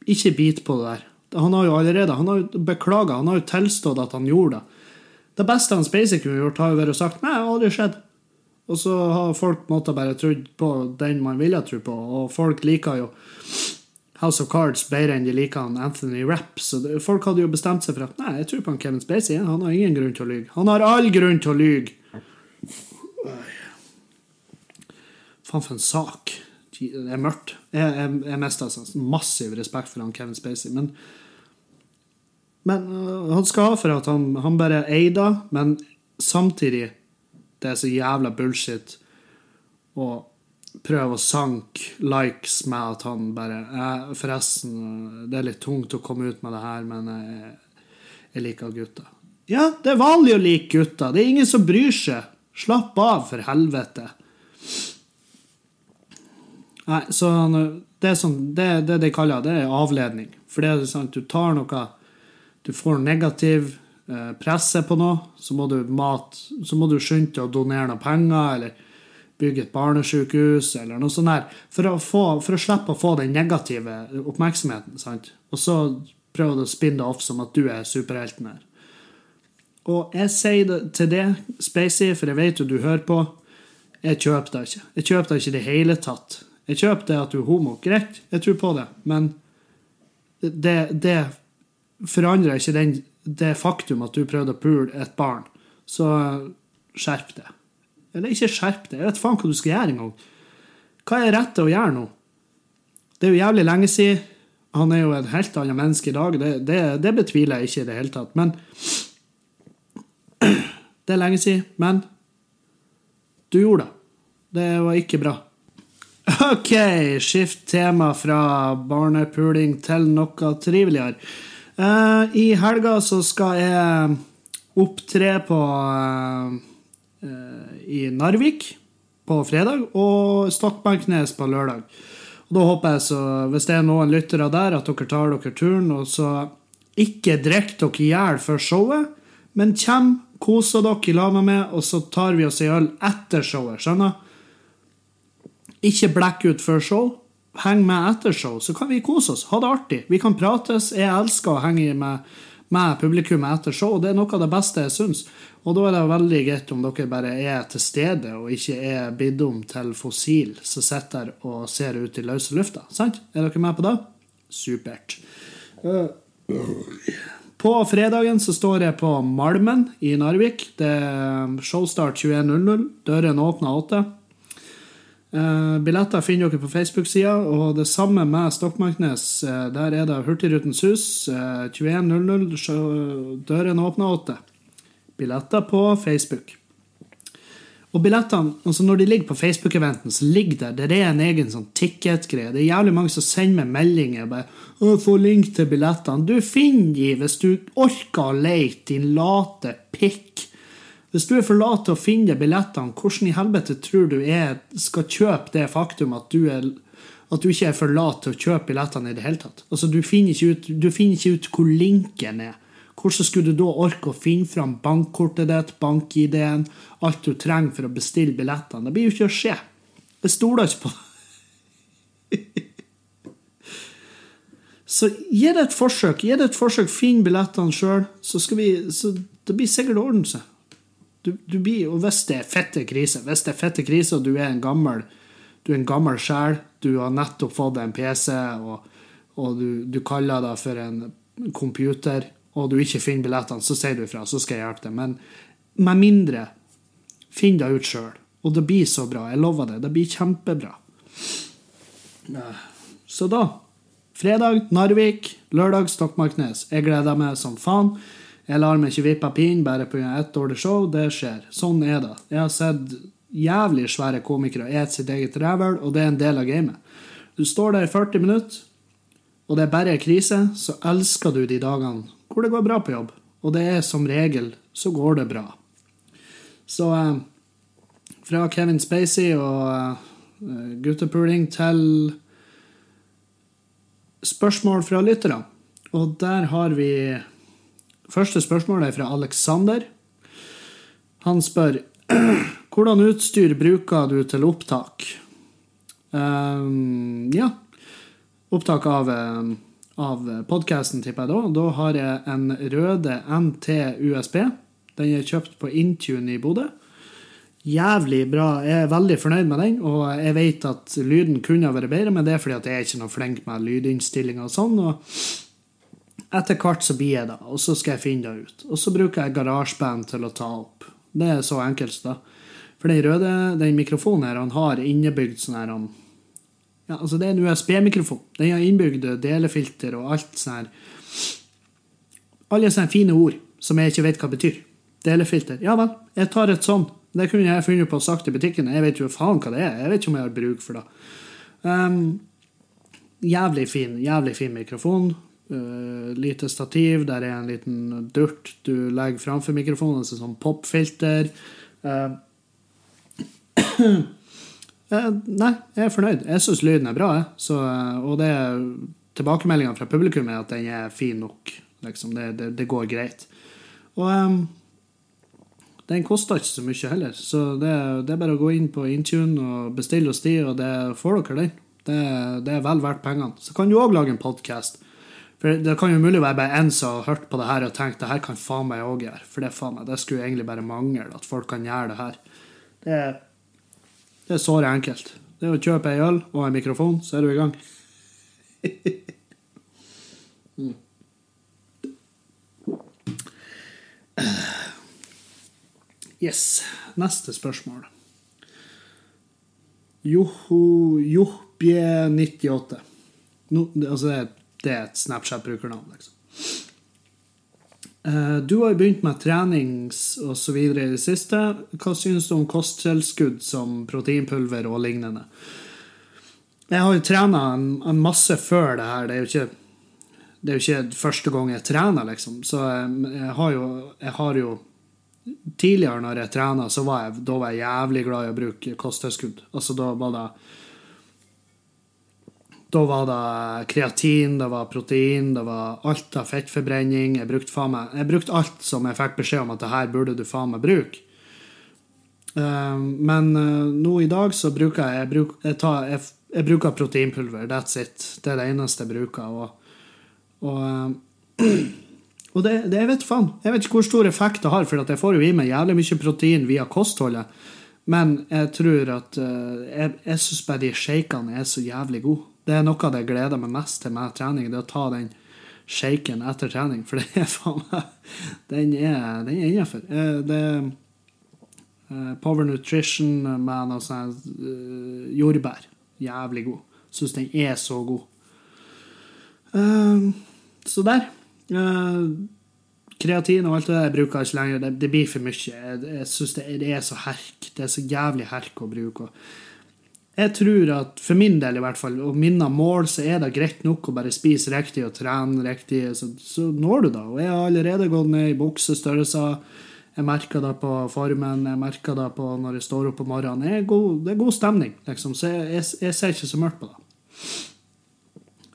ikke bit på det der. Han har jo allerede han har beklaga, han har jo tilstått at han gjorde det. Det beste han Spacey kunne gjort, har jo vært å sagt 'nei, det har aldri skjedd'. Og så har folk måttet bare trodd på den man ville tro på, og folk liker jo House of Cards bedre enn de liker han Anthony Rapp. Så folk hadde jo bestemt seg for at nei, jeg tror på han Kevin Spacey. Han har ingen grunn til å lyge. Han har all grunn til å lyge! Faen, for en sak. Det er mørkt. Jeg, jeg, jeg mister altså massiv respekt for han Kevin Spacey. Men, men uh, han skal ha for at han, han bare det, men samtidig Det er så jævla bullshit å prøve å sanke likes med at han bare eh, Forresten, det er litt tungt å komme ut med det her, men jeg, jeg liker gutter. Ja, det er vanlig å like gutter. Det er ingen som bryr seg. Slapp av, for helvete. Nei, så det er sånn, det, det de kaller det, er avledning. For det er sant, du tar noe Du får negativ eh, presse på noe, så må du mat, så må du skynde deg å donere noen penger, eller bygge et barnesykehus, eller noe sånt der, for å, få, for å slippe å få den negative oppmerksomheten. sant? Og så prøver du å spinne det off som at du er superhelten her. Og jeg sier det til det, Spacey, for jeg vet jo du hører på. Jeg kjøper det ikke. Jeg kjøper det ikke i det hele tatt. Jeg kjøper det at du er homo. Greit, jeg tror på det, men det, det forandrer ikke den, det faktum at du prøvde å pule et barn. Så skjerp det. Eller ikke skjerp det, jeg vet faen hva du skal gjøre engang. Hva er rett å gjøre nå? Det er jo jævlig lenge siden. Han er jo et helt annet menneske i dag. Det, det, det betviler jeg ikke i det hele tatt. Men Det er lenge siden. Men du gjorde det. Det var ikke bra. OK, skift tema fra barnepuling til noe triveligere. Uh, I helga så skal jeg opptre på uh, i Narvik på fredag og Stokmarknes på lørdag. Og da håper jeg, så, hvis det er noen lyttere der, at dere tar dere turen og så ikke drikk dere i hjel før showet, men kjem, koser dere i lag med meg, og så tar vi oss en øl etter showet. Skjønner? Ikke blekk ut før show. Heng med etter show, så kan vi kose oss. Ha det artig. Vi kan prates. Jeg elsker å henge med, med publikum etter show. Det er noe av det beste jeg syns. Og da er det veldig greit om dere bare er til stede, og ikke er bidd om til fossil som sitter og ser ut i løse lufta. Sant? Er dere med på det? Supert. På fredagen så står jeg på Malmen i Narvik. Det er showstart 21.00. Dørene åpner 8. Uh, billetter finner dere på Facebook-sida, og det samme med Stokmarknes. Uh, der er det Hurtigrutens hus. Uh, 21.00. Dørene åpner åtte. Billetter på Facebook. Og billettene, altså Når de ligger på Facebook-eventen, så ligger der det er en egen sånn ticket-greie. Det er jævlig mange som sender meg meldinger. bare, å, 'Få link til billettene.' Du finner de hvis du orker å leite, din late pikk. Hvis du er for lat til å finne billettene, hvordan i helvete tror du jeg skal kjøpe det faktum at du, er, at du ikke er for lat til å kjøpe billettene i det hele tatt? Altså, du finner ikke ut, du finner ikke ut hvor linken er. Hvordan skulle du da orke å finne fram bankkortet ditt, bank-ID-en, alt du trenger for å bestille billettene? Det blir jo ikke å skje. Jeg stoler ikke på det. Så gi det et forsøk. Gi det et forsøk, Finn billettene sjøl, så, så det blir sikkert å seg. Du, du blir, og hvis det er fette krise, hvis det er fette krise, og du er en gammel du er en gammel sjel, du har nettopp fått en PC, og, og du, du, kaller deg for en computer, og du ikke finner billettene, så sier du ifra, så skal jeg hjelpe deg. Men med mindre, finn deg ut sjøl. Og det blir så bra. Jeg lover det. Det blir kjempebra. Så da Fredag Narvik, lørdag Stokmarknes. Jeg gleder meg som faen. Jeg lar meg ikke vippe av pinnen bare pga. ett dårlig show. Det skjer. Sånn er det. Jeg har sett jævlig svære komikere ete sitt eget rævhøl, og det er en del av gamet. Du står der i 40 minutter, og det er bare krise, så elsker du de dagene hvor det går bra på jobb. Og det er som regel så går det bra. Så eh, fra Kevin Spacey og eh, guttepuling til spørsmål fra lytterne. Og der har vi Første spørsmål er fra Alexander. Han spør hvordan utstyr bruker du til opptak? Um, ja, opptak av, av podkasten, tipper jeg da. Da har jeg en Røde NT USB. Den er kjøpt på Intune i Bodø. Jævlig bra. Jeg er veldig fornøyd med den, og jeg vet at lyden kunne vært bedre, men det er fordi at jeg er ikke noe flink med lydinnstillinger og sånn. og etter hvert så blir jeg det, og så skal jeg finne det ut. Og så bruker jeg garasjeband til å ta opp. Det er så enkelt, da. For den røde den mikrofonen her, han har innebygd sånn her han, ja, altså Det er en USB-mikrofon. Den har innbygd delefilter og alt sånn her Alle sånne fine ord som jeg ikke vet hva betyr. Delefilter. Ja vel, jeg tar et sånn. Det kunne jeg funnet på å sagt i butikken. Jeg vet jo faen hva det er. Jeg vet ikke om jeg har bruk for det. Um, jævlig fin, jævlig fin mikrofon. Uh, lite stativ, der er en liten durt du legger framfor mikrofonen, altså sånn popfilter. Uh, uh, nei, jeg er fornøyd. Jeg syns lyden er bra. Så, og det tilbakemeldingene fra publikum er at den er fin nok. Liksom. Det, det, det, går greit. Og um, den koster ikke så mye heller, så det, det, er bare å gå inn på Intune og bestille hos de, og det får dere den. Det er vel verdt pengene. Så kan du òg lage en podkast for Det kan jo mulig være bare én som har hørt på det her og tenkt det her kan faen meg òg gjøre. For det, faen meg, det skulle egentlig bare mangle at folk kan gjøre det her. Det er, det er såre enkelt. Det er å kjøpe ei øl og en mikrofon, så er du i gang. Yes. Neste spørsmål. Joho Johbje98. No, altså det er det er et Snapchat-brukernavn, liksom. Eh, du har jo begynt med trenings videre i det siste. Hva synes du om kosttilskudd som proteinpulver og lignende? Jeg har jo trena en, en, masse før det her. Det er jo ikke, det er jo ikke første gang jeg trener, liksom. Så jeg, jeg, har jo, jeg har jo Tidligere når jeg trena, så var jeg, var jeg jævlig glad i å bruke kosttilskudd. Altså da var det da var det kreatin, det var protein, det var alt av fettforbrenning. Jeg brukte, faen meg, jeg brukte alt som jeg fikk beskjed om at det her burde du faen meg bruke. Uh, men uh, nå i dag så bruker jeg, jeg, bruk, jeg, tar, jeg, jeg bruker proteinpulver. That's it. Det er det eneste jeg bruker. Og, og, uh, og det, det, jeg vet faen. Jeg vet ikke hvor stor effekt det har, for jeg får jo i meg jævlig mye protein via kostholdet. Men jeg tror at Jeg, jeg syns bare de shakene er så jævlig gode. Det er noe av det jeg gleder meg mest til med trening, det å ta den shaken etter trening. For det er faen meg Den er, den er innafor. Eh, det er eh, Power Nutrition med noe sånt uh, jordbær. Jævlig god. Syns den er så god. Så der. Kreatin og alt det der bruker jeg ikke lenger. Det, blir for mye. Jeg, jeg syns det, er så herk. Det er så jævlig herk å bruke. Jeg tror at for min del, i hvert fall, og mine mål, så er det greit nok å bare spise riktig og trene riktig, så, så når du da. Og jeg har allerede gått ned i buksestørrelser. Jeg merker det på formen, jeg merker det på når jeg står opp om morgenen. Det er god, det er god stemning, liksom, så jeg, jeg, jeg, ser ikke så mørkt på det.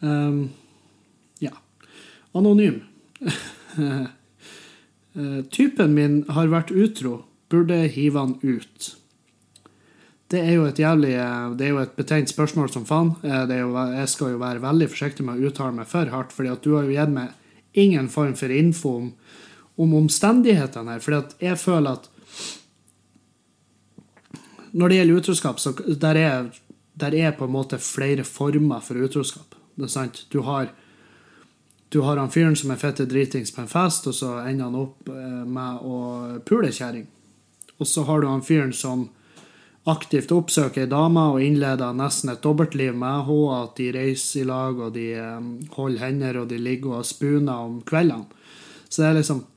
Um, ja. Anonym. Eh, typen min har vært utro. Burde hive han ut? Det er jo et jævlig Det er jo et betent spørsmål som faen. Jo, jeg skal jo være veldig forsiktig med å uttale meg for hardt, fordi at du har jo gitt meg ingen form for info om, om omstendighetene her. Fordi at jeg føler at når det gjelder utroskap, så der er, der er på en måte flere former for utroskap. Det er sant. Du har du har han fyren som er fette dritings på en fest, og så ender han opp eh, med å pule kjerring. Og så har du han fyren som aktivt oppsøker ei dame og innleder nesten et dobbeltliv med henne, at de reiser i lag, og de um, holder hender, og de ligger og spooner om kveldene. Så det er liksom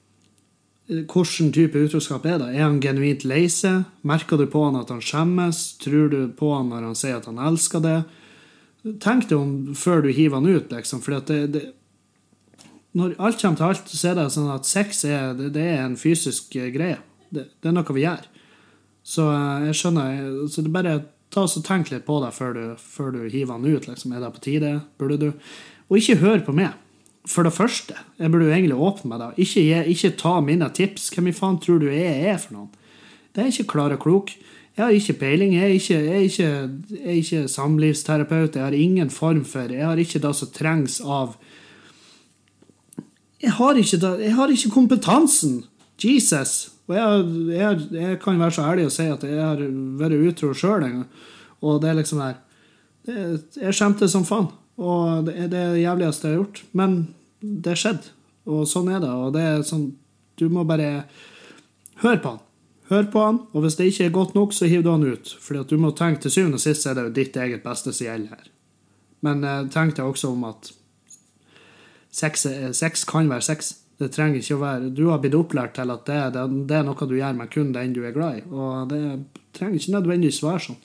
Hvilken type utroskap er det? Er han genuint lei seg? Merker du på han at han skjemmes? Tror du på han når han sier at han elsker det? Tenk deg om før du hiver han ut, liksom. For det, det, når alt kommer til alt, så er det sånn at sex er, det, det er en fysisk eh, greie. Det, det, er noe vi gjør. Så eh, jeg skjønner så det bare ta og Tenk litt på det før du, før du hiver den ut. Liksom. Er det på tide? Burde du? Og ikke hør på meg. For det første, jeg burde jo egentlig åpne meg da. Ikke, ikke ta mine tips. Hvem i faen tror du jeg er for noen? Det er ikke klar og klok. Jeg har ikke peiling. Jeg er ikke, jeg er ikke, jeg er ikke samlivsterapeut. Jeg har ingen form for Jeg har ikke det som trengs av jeg har ikke, jeg har ikke kompetansen. Jesus. Og jeg, jeg, jeg, kan være så ærlig og si at jeg har vært utro sjøl en gang. Og det er liksom der det, Jeg skjemte som faen. Og det er det jævligste jeg har gjort. Men det skjedde. Og sånn er det. Og det er sånn Du må bare høre på han. Hør på han, og hvis det ikke er godt nok, så hiver du han ut. Fordi at du må tenke til syvende og sist er det jo ditt eget beste som gjelder her. Men eh, tenk deg også om at sex, sex, kan være sex. Det trenger ikke å være Du har blitt opplært til at det, det, det, er noe du gjør med kun den du er glad i. Og det trenger ikke nødvendigvis være sånn.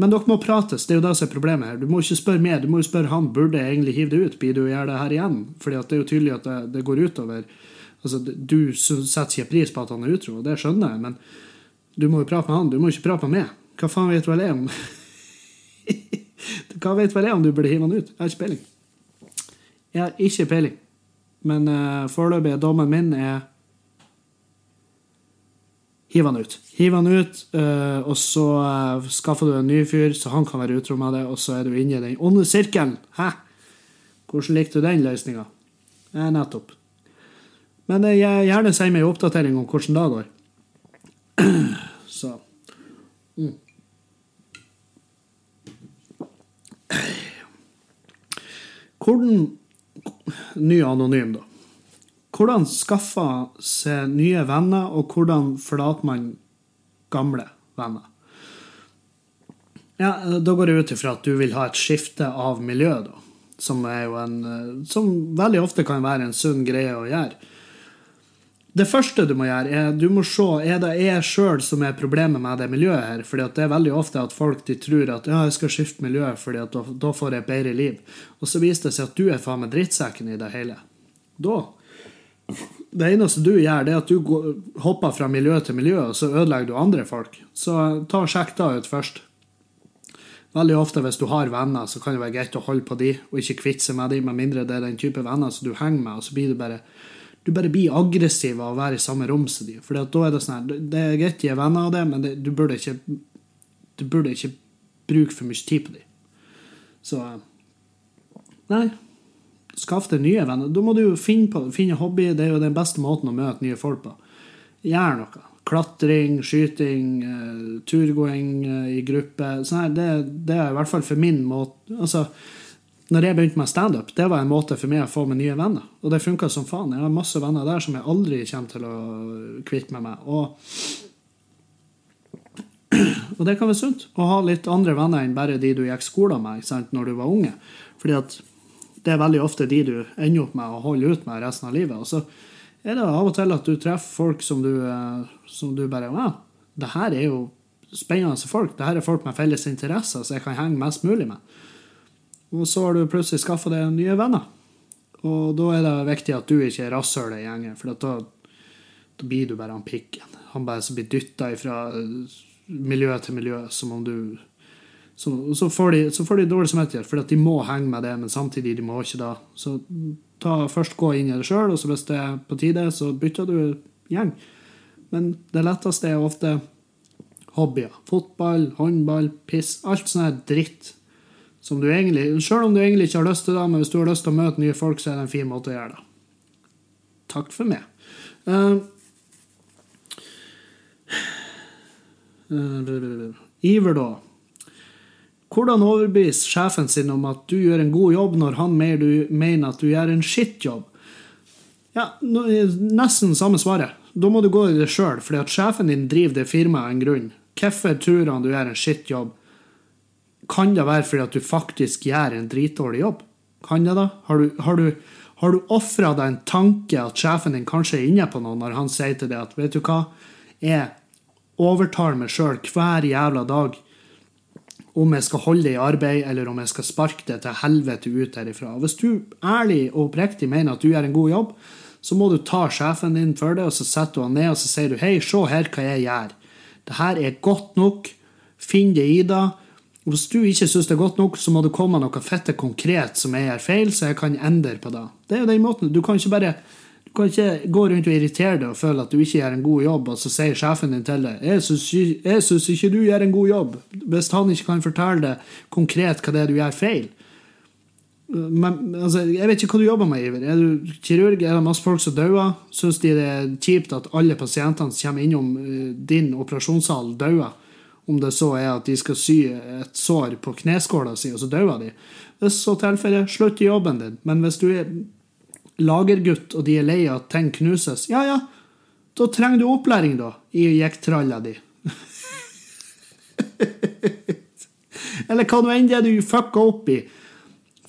Men dere må prates. Det er jo det som er problemet her. Du må ikke spørre meg, du må jo spørre han burde jeg egentlig hive det ut. Blir du gjøre det her igjen? Fordi det er jo tydelig at det, det går utover Altså, Du setter ikke pris på at han er utro, og det skjønner jeg, men du må jo prate med han. Du må ikke prate med meg. Hva faen vet vel jeg om Hva vet vel jeg om du burde hive han ut? Jeg har ikke peiling. Jeg har ikke peiling. Men uh, foreløpig er dommen min er Hiv han ut. Hiv han ut, uh, og så uh, skaffer du en ny fyr, så han kan være utro med det, og så er du inne i den onde sirkelen. Hæ? Hvordan likte du den løsninga? Eh, nettopp. Men uh, gjerne si meg oppdatering om hvordan det går. så mm. Hvordan ny anonym, da. Hvordan skaffer seg nye venner, og hvordan forlater man gamle venner? Ja, Da går jeg ut ifra at du vil ha et skifte av miljø, da. Som, en, som veldig ofte kan være en sunn greie å gjøre. Det første du må gjøre, er du må se er det jeg sjøl som er problemet med det miljøet her. fordi det er veldig ofte at folk de tror at ja, jeg skal skifte miljø fordi da, da, får jeg bedre liv. Og så viser det seg at du er faen meg drittsekken i det hele. Da Det eneste du gjør, det er at du går, hopper fra miljø til miljø, og så ødelegger du andre folk. Så ta og sjekk da ut først. Veldig ofte hvis du har venner, så kan det være greit å holde på de, og ikke kvitte seg med de, med mindre det er den type venner som du henger med, og så blir du bare du bare blir aggressiv av å være i samme rom som de. For da er det sånn her Det er greit de er venner av det, men det, du burde ikke Du burde ikke bruke for mye tid på dem. Så Nei. Skaff deg nye venner. Da må du jo finne, på, finne hobby. Det er jo den beste måten å møte nye folk på. Gjør noe. Klatring, skyting, uh, turgåing uh, i gruppe. Sånn her, det, det, er i hvert fall for min måte Altså, når jeg begynte med standup, det var en måte for meg å få meg nye venner. Og det funka som faen. Jeg har masse venner der som jeg aldri kommer til å kvitte meg med. Og, og det kan være sunt å ha litt andre venner enn bare de du gikk skole med sant, når du var unge. Fordi at det er veldig ofte de du ender opp med å holde ut med resten av livet. Og så er det av og til at du treffer folk som du, eh, som du bare Ja, det her er jo spennende folk. Det her er folk med felles interesser som jeg kan henge mest mulig med. Og så har du plutselig skaffa deg nye venner. Og da er det viktig at du ikke er rasshølet i gjengen, for da, Da blir du bare han pikken. Han bare som blir dytta fra miljø til miljø, som om du så, så, får de, de dårlig samvittighet, for de må henge med det, men samtidig de må ikke da. Så ta, først gå inn i det sjøl, og så hvis det er på tide, så bytter du gjeng. Men det letteste er ofte hobbyer. Fotball, håndball, piss. Alt sånn her dritt. Som du egentlig, Selv om du egentlig ikke har lyst til det, men hvis du har lyst til å møte nye folk, så er det en fin måte å gjøre det. Takk for meg. Uh, Iver, da. Hvordan overbevise sjefen sin om at du gjør en god jobb, når han mener at du gjør en skittjobb? Ja, nesten samme svaret. Da må du gå i det sjøl, fordi at sjefen din driver det firmaet av en grunn. Hvorfor tror han du gjør en skittjobb? Kan det være fordi at du faktisk gjør en dritdårlig jobb? Kan det da? Har du, har du, du ofra deg en tanke at sjefen din kanskje er inne på noe når han sier til deg at vet du hva, jeg overtaler meg sjøl hver jævla dag om jeg skal holde det i arbeid, eller om jeg skal sparke det til helvete ut herifra. Hvis du ærlig og oppriktig mener at du gjør en god jobb, så må du ta sjefen din for det, og så setter du han ned og så sier du, hei, se her hva jeg gjør. Det her er godt nok. Finn det i deg. Hvis du ikke syns det er godt nok, så må det komme noe fette konkret som jeg gjør feil, så jeg kan endre på det. Det er jo den måten. Du kan ikke bare du kan ikke gå rundt og irritere deg og føle at du ikke gjør en god jobb, og så sier sjefen din til deg jeg syns ikke du gjør en god jobb, hvis han ikke kan fortelle deg konkret hva det er du gjør feil. Men, altså, jeg vet ikke hva du jobber med, Iver. Er du kirurg? Er det masse folk som dauer? Syns de det er kjipt at alle pasientene som kommer innom eh, din operasjonssal, dauer? Om det så er at de skal sy et sår på kneskåla si, og så dauer de. Hvis så tilfeller slutt i jobben din. Men hvis du er lagergutt, og de er lei av at ting knuses, ja ja, da trenger du opplæring, da, i jekktralla di. Eller hva nå enn det du fucka opp i.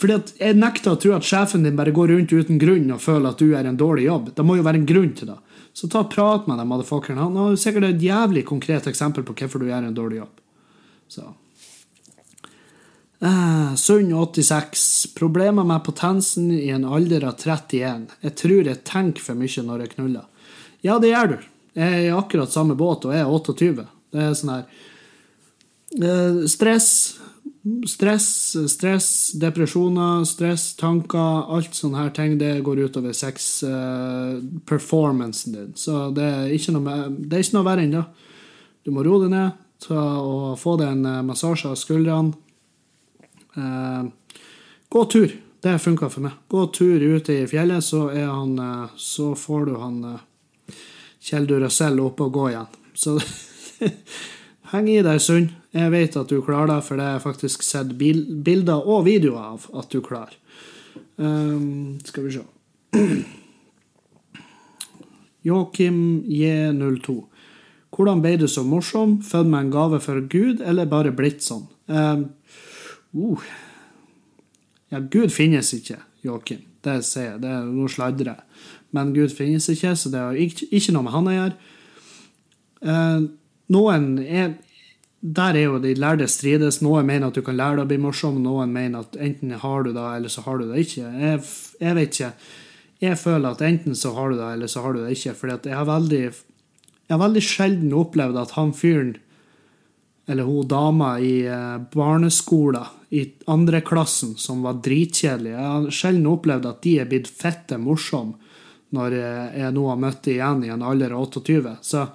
Fordi at Jeg nekter å tro at sjefen din bare går rundt uten grunn og føler at du er en dårlig jobb. Det må jo være en grunn til det. Så ta og prat med dem, motherfuckeren. Han har sikkert et jævlig konkret eksempel på hvorfor du gjør en dårlig jobb. Så Eh, Sund 86. Problemer med potensen i en alder av 31. Jeg tror jeg tenker for mye når jeg knuller. Ja, det gjør du. Jeg er i akkurat samme båt, og jeg er 28. Det er sånn her eh, Stress, stress, stress, depresjoner, stress, tanker, alt sånne her ting, det går utover sex-performancen din. Så det er ikke noe, noe verre enn det. Du må roe deg ned ta og få deg en eh, massasje av skuldrene Uh, gå tur. Det funka for meg. Gå tur ute i fjellet, så, han, uh, så får du han kjeldur Kjell Duracell opp og gå igjen. Så heng i deg, Sund. Jeg vet at du klarer det, for det har faktisk sett bilder og videoer av at du klarer. Um, skal vi se Joakim J02. Hvordan ble du så morsom? Født med en gave for Gud, eller bare blitt sånn? Um, Uh. Ja, Gud finnes ikke, Joakim. Det sier jeg. Det er noe sladre. Men Gud finnes ikke, så det har ikke, ikke noe med han å gjøre. Uh, noen er Der er jo de lærde strides. Noen mener at du kan lære deg å bli morsom, noen mener at enten har du det, eller så har du det ikke. Jeg, jeg vet ikke. Jeg føler at enten så har du det, eller så har du det ikke. For jeg har veldig jeg har veldig sjelden opplevd at han fyren eller hun dama i eh, barneskolen i andreklassen som var dritkjedelig. Jeg har sjelden opplevd at de er blitt fette morsomme når jeg nå har møtt dem igjen i en alder av 28. Så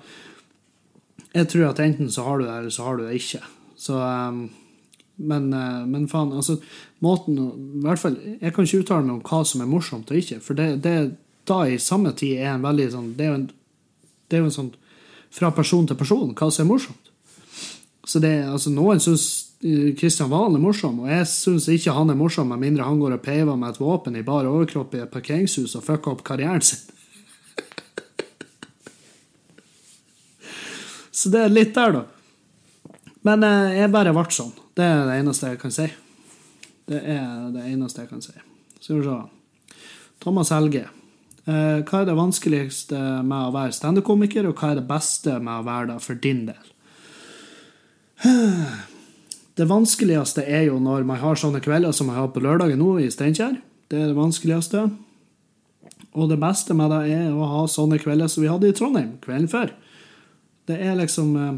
jeg tror at enten så har du det, eller så har du det ikke. Så, um, men, eh, men faen, altså måten I hvert fall, Jeg kan ikke uttale meg om hva som er morsomt og ikke, for det, det da i samme tid er en veldig sånn Det er jo en, det er jo en sånn fra person til person hva som er morsomt. Så det, altså, Noen syns Kristian eh, Valen er morsom, og jeg syns ikke han er morsom med mindre han går og peiver med et våpen i bar overkropp i et parkeringshus og fucker opp karrieren sin. Så det er litt der, da. Men eh, jeg bare ble sånn. Det er det eneste jeg kan si. Det er det eneste jeg kan si. Skal vi se. Thomas Helge. Eh, hva er det vanskeligste med å være standup-komiker, og hva er det beste med å være det for din del? Det vanskeligste er jo når man har sånne kvelder som jeg har på lørdagen nå i Steinkjer. Det er det vanskeligste. Og det beste med det er å ha sånne kvelder som vi hadde i Trondheim kvelden før. Det er liksom eh,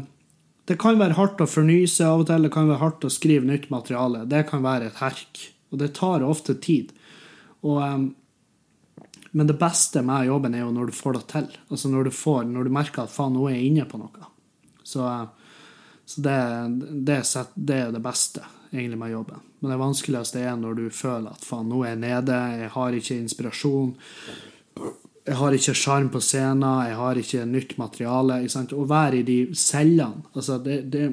Det kan være hardt å fornye seg av og til, det kan være hardt å skrive nytt materiale. Det kan være et herk. Og det tar ofte tid. Og, eh, men det beste med jobben er jo når du får det til. Altså når du, får, når du merker at faen, nå er jeg inne på noe. Så, eh, så det, det, det er det beste egentlig med jobben. Men det vanskeligste er når du føler at faen, nå er jeg nede, jeg har ikke inspirasjon. Jeg har ikke sjarm på scenen, jeg har ikke nytt materiale. Å være i de cellene altså det, det,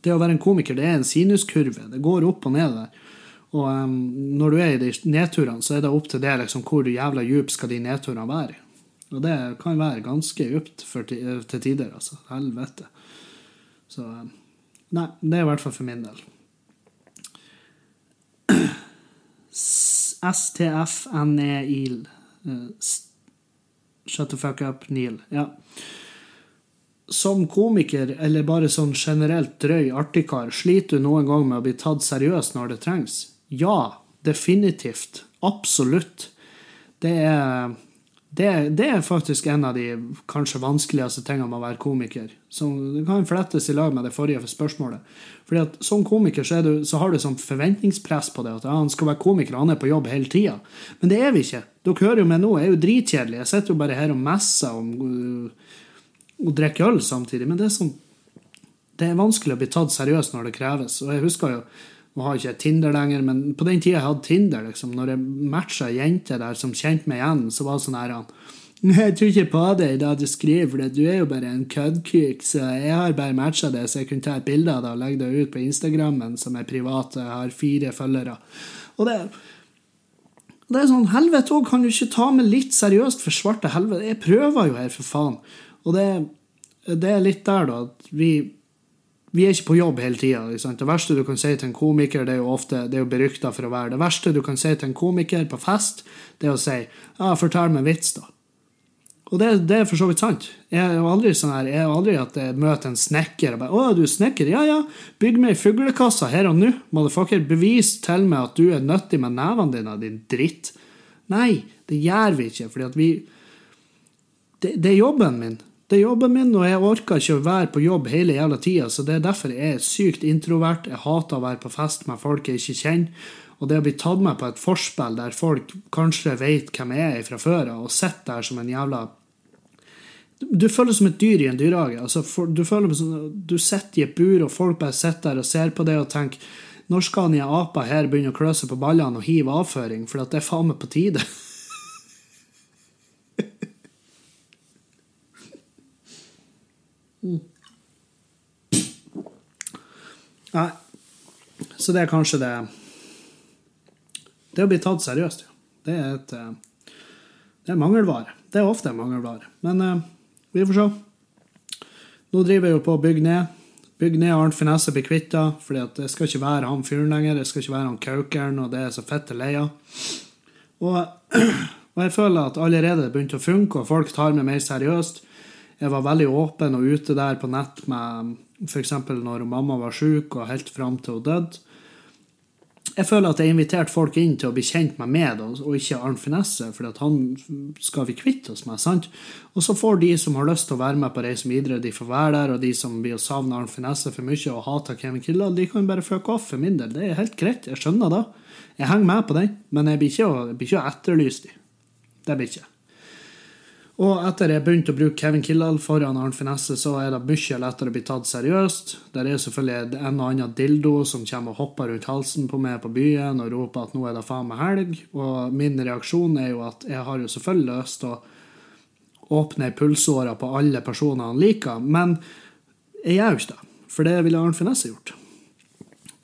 det, å være en komiker, det er en sinuskurve. Det går opp og ned der. Og um, når du er i de nedturene, så er det opp til det liksom, hvor jævla djup skal de nedturene være. Og det kan være ganske djupt til tider, altså. Helvete. Så Nei, det er i hvert fall for min del. STF-NEIL. Shut the fuck up, Neil. Ja. Som komiker, eller bare sånn generelt drøy artigkar, sliter du noen gang med å bli tatt seriøst når det trengs? Ja, definitivt. Absolutt. Det er det, det, er faktisk en av de kanskje vanskeligste tingene med å være komiker. Som det kan flettes i lag med det forrige spørsmålet. Fordi at Som komiker så, du, så har du sånn forventningspress på det. At ja, han skal være komiker, han er på jobb hele tida. Men det er vi ikke. Dere hører jo meg nå, jeg er jo dritkjedelig. Jeg sitter jo bare her og messer om og drikker øl samtidig. Men det er sånn Det er vanskelig å bli tatt seriøst når det kreves. Og jeg husker jo nå har ikke Tinder lenger, men på den tida jeg hadde Tinder, liksom, når jeg matcha jente der som kjente meg igjen, så var det sånn her Jeg tror ikke på deg da du skriver, for du er jo bare en køddkuk, så jeg har bare matcha det, så jeg kunne ta et bilde av det og legge det ut på Instagrammen, som er privat, jeg har fire følgere. Og det, det er sånn Helvete òg, kan du ikke ta meg litt seriøst, for svarte helvete? Jeg prøver jo her, for faen. Og det, det er litt der, da, at vi vi er ikke på jobb hele tida. Det verste du kan si til en komiker, det er jo ofte det er jo berykta for å være det verste du kan si til en komiker på fest, det er å si ja, 'fortell meg vits', da. Og det, det, er for så vidt sant. Jeg er jo aldri sånn her, jeg er aldri at jeg møter en snekker og bare 'Å, du er snekker? Ja, ja. Bygg meg ei fuglekasse her og nå. Motherfucker, bevis til meg at du er nyttig med nevene dine, din dritt'. Nei, det gjør vi ikke, fordi at vi det, det er jobben min. Det er jobben min, og jeg orker ikke å være på jobb hele jævla tida, så det er derfor jeg er sykt introvert. Jeg hater å være på fest med folk jeg ikke kjenner. Og det å bli tatt med på et forspill der folk kanskje vet hvem jeg er fra før av, og sitter der som en jævla Du føler som et dyr i en dyrehage. Altså, du føler som du sitter i et bur, og folk bare sitter der og ser på det og tenker når skal de apa her begynne å klø seg på ballene og hive avføring, for det er faen meg på tide. Mm. Nei. Så det er kanskje det Det å bli tatt seriøst, det er et eh, Det er mangelvare. Det er ofte en mangelvare. Men uh, vi får se. Nå driver jeg jo på å bygge ned. Bygge ned Arnt Finesse blir kvitt for det skal ikke være han fyren lenger. Det skal ikke være han kaukeren, og det er så fette leia. Og, og jeg føler at allerede det begynte å funke, og folk tar meg mer seriøst. Jeg var veldig åpen og ute der på nett med f.eks. når mamma var syk, og helt fram til hun døde. Jeg føler at jeg inviterte folk inn til å bli kjent med meg, og ikke Arn Finesse, for han skal vi kvitte oss med. sant? Og så får de som har lyst til å være med på Reise videre, de får være der, og de som blir å savne Arn Finesse for mye og hater Kevin Kildahl, de kan bare fuck off for min del. Det er helt greit, jeg skjønner det. Jeg henger med på den, men jeg blir ikke jeg blir ikke. Det blir ikke. Og etter jeg begynte å bruke Kevin Kildahl foran Arnt Finesse, så er det mye lettere å bli tatt seriøst. Der er selvfølgelig en og annen dildo som kommer og hopper rundt halsen på meg på byen og roper at nå er det faen meg helg. Og min reaksjon er jo at jeg har jo selvfølgelig lyst til å åpne pulsåra på alle personene han liker, men jeg gjør jo ikke det. For det ville Arnt Finesse gjort.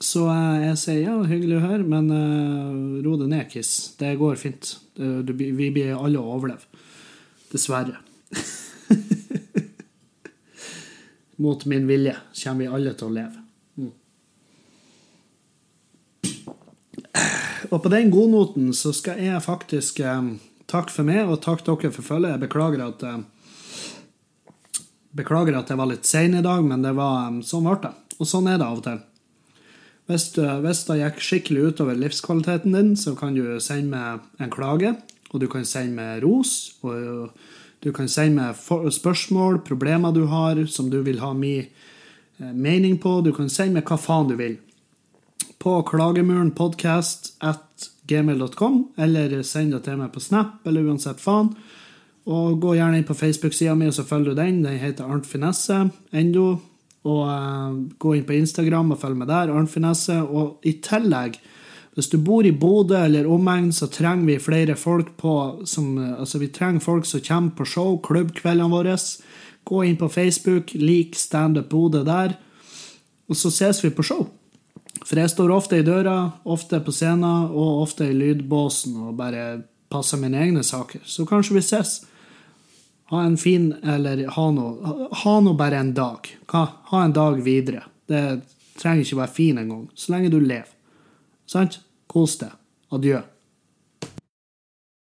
Så jeg sier ja, hyggelig å høre, men uh, ro det ned, Kiss. Det går fint. Du, vi blir alle å overleve. Dessverre. Mot min vilje kommer vi alle til å leve. Mm. Og på den godnoten så skal jeg faktisk eh, takke for meg, og takke dere for følget. Jeg beklager at eh, Beklager at jeg var litt sein i dag, men det var, eh, sånn ble det. Og sånn er det av og til. Hvis, hvis det gikk skikkelig utover livskvaliteten din, så kan du sende meg en klage og du kan sende meg ros. og Du kan sende meg spørsmål, problemer du har, som du vil ha min eh, mening på. Du kan sende meg hva faen du vil. På klagemuren at gmail.com, eller send det til meg på Snap, eller uansett faen. Og gå gjerne inn på Facebook-sida mi, og så følger du den. Den heter Arnt Finesse ennå. Og uh, gå inn på Instagram og følg med der, Arnt Finesse. Og i tillegg, hvis du bor i Bodø eller omegn, så trenger vi flere folk på som, Altså, vi trenger folk som kommer på show, klubbkveldene våre. Gå inn på Facebook, lik Standup Bodø der, og så ses vi på show. For jeg står ofte i døra, ofte på scenen og ofte i lydbåsen og bare passer mine egne saker. Så kanskje vi ses. Ha en fin Eller ha noe Ha no bare en dag. Ha, ha en dag videre. Det trenger ikke være fin engang. Så lenge du lever. Sant? Kos deg. Adjø.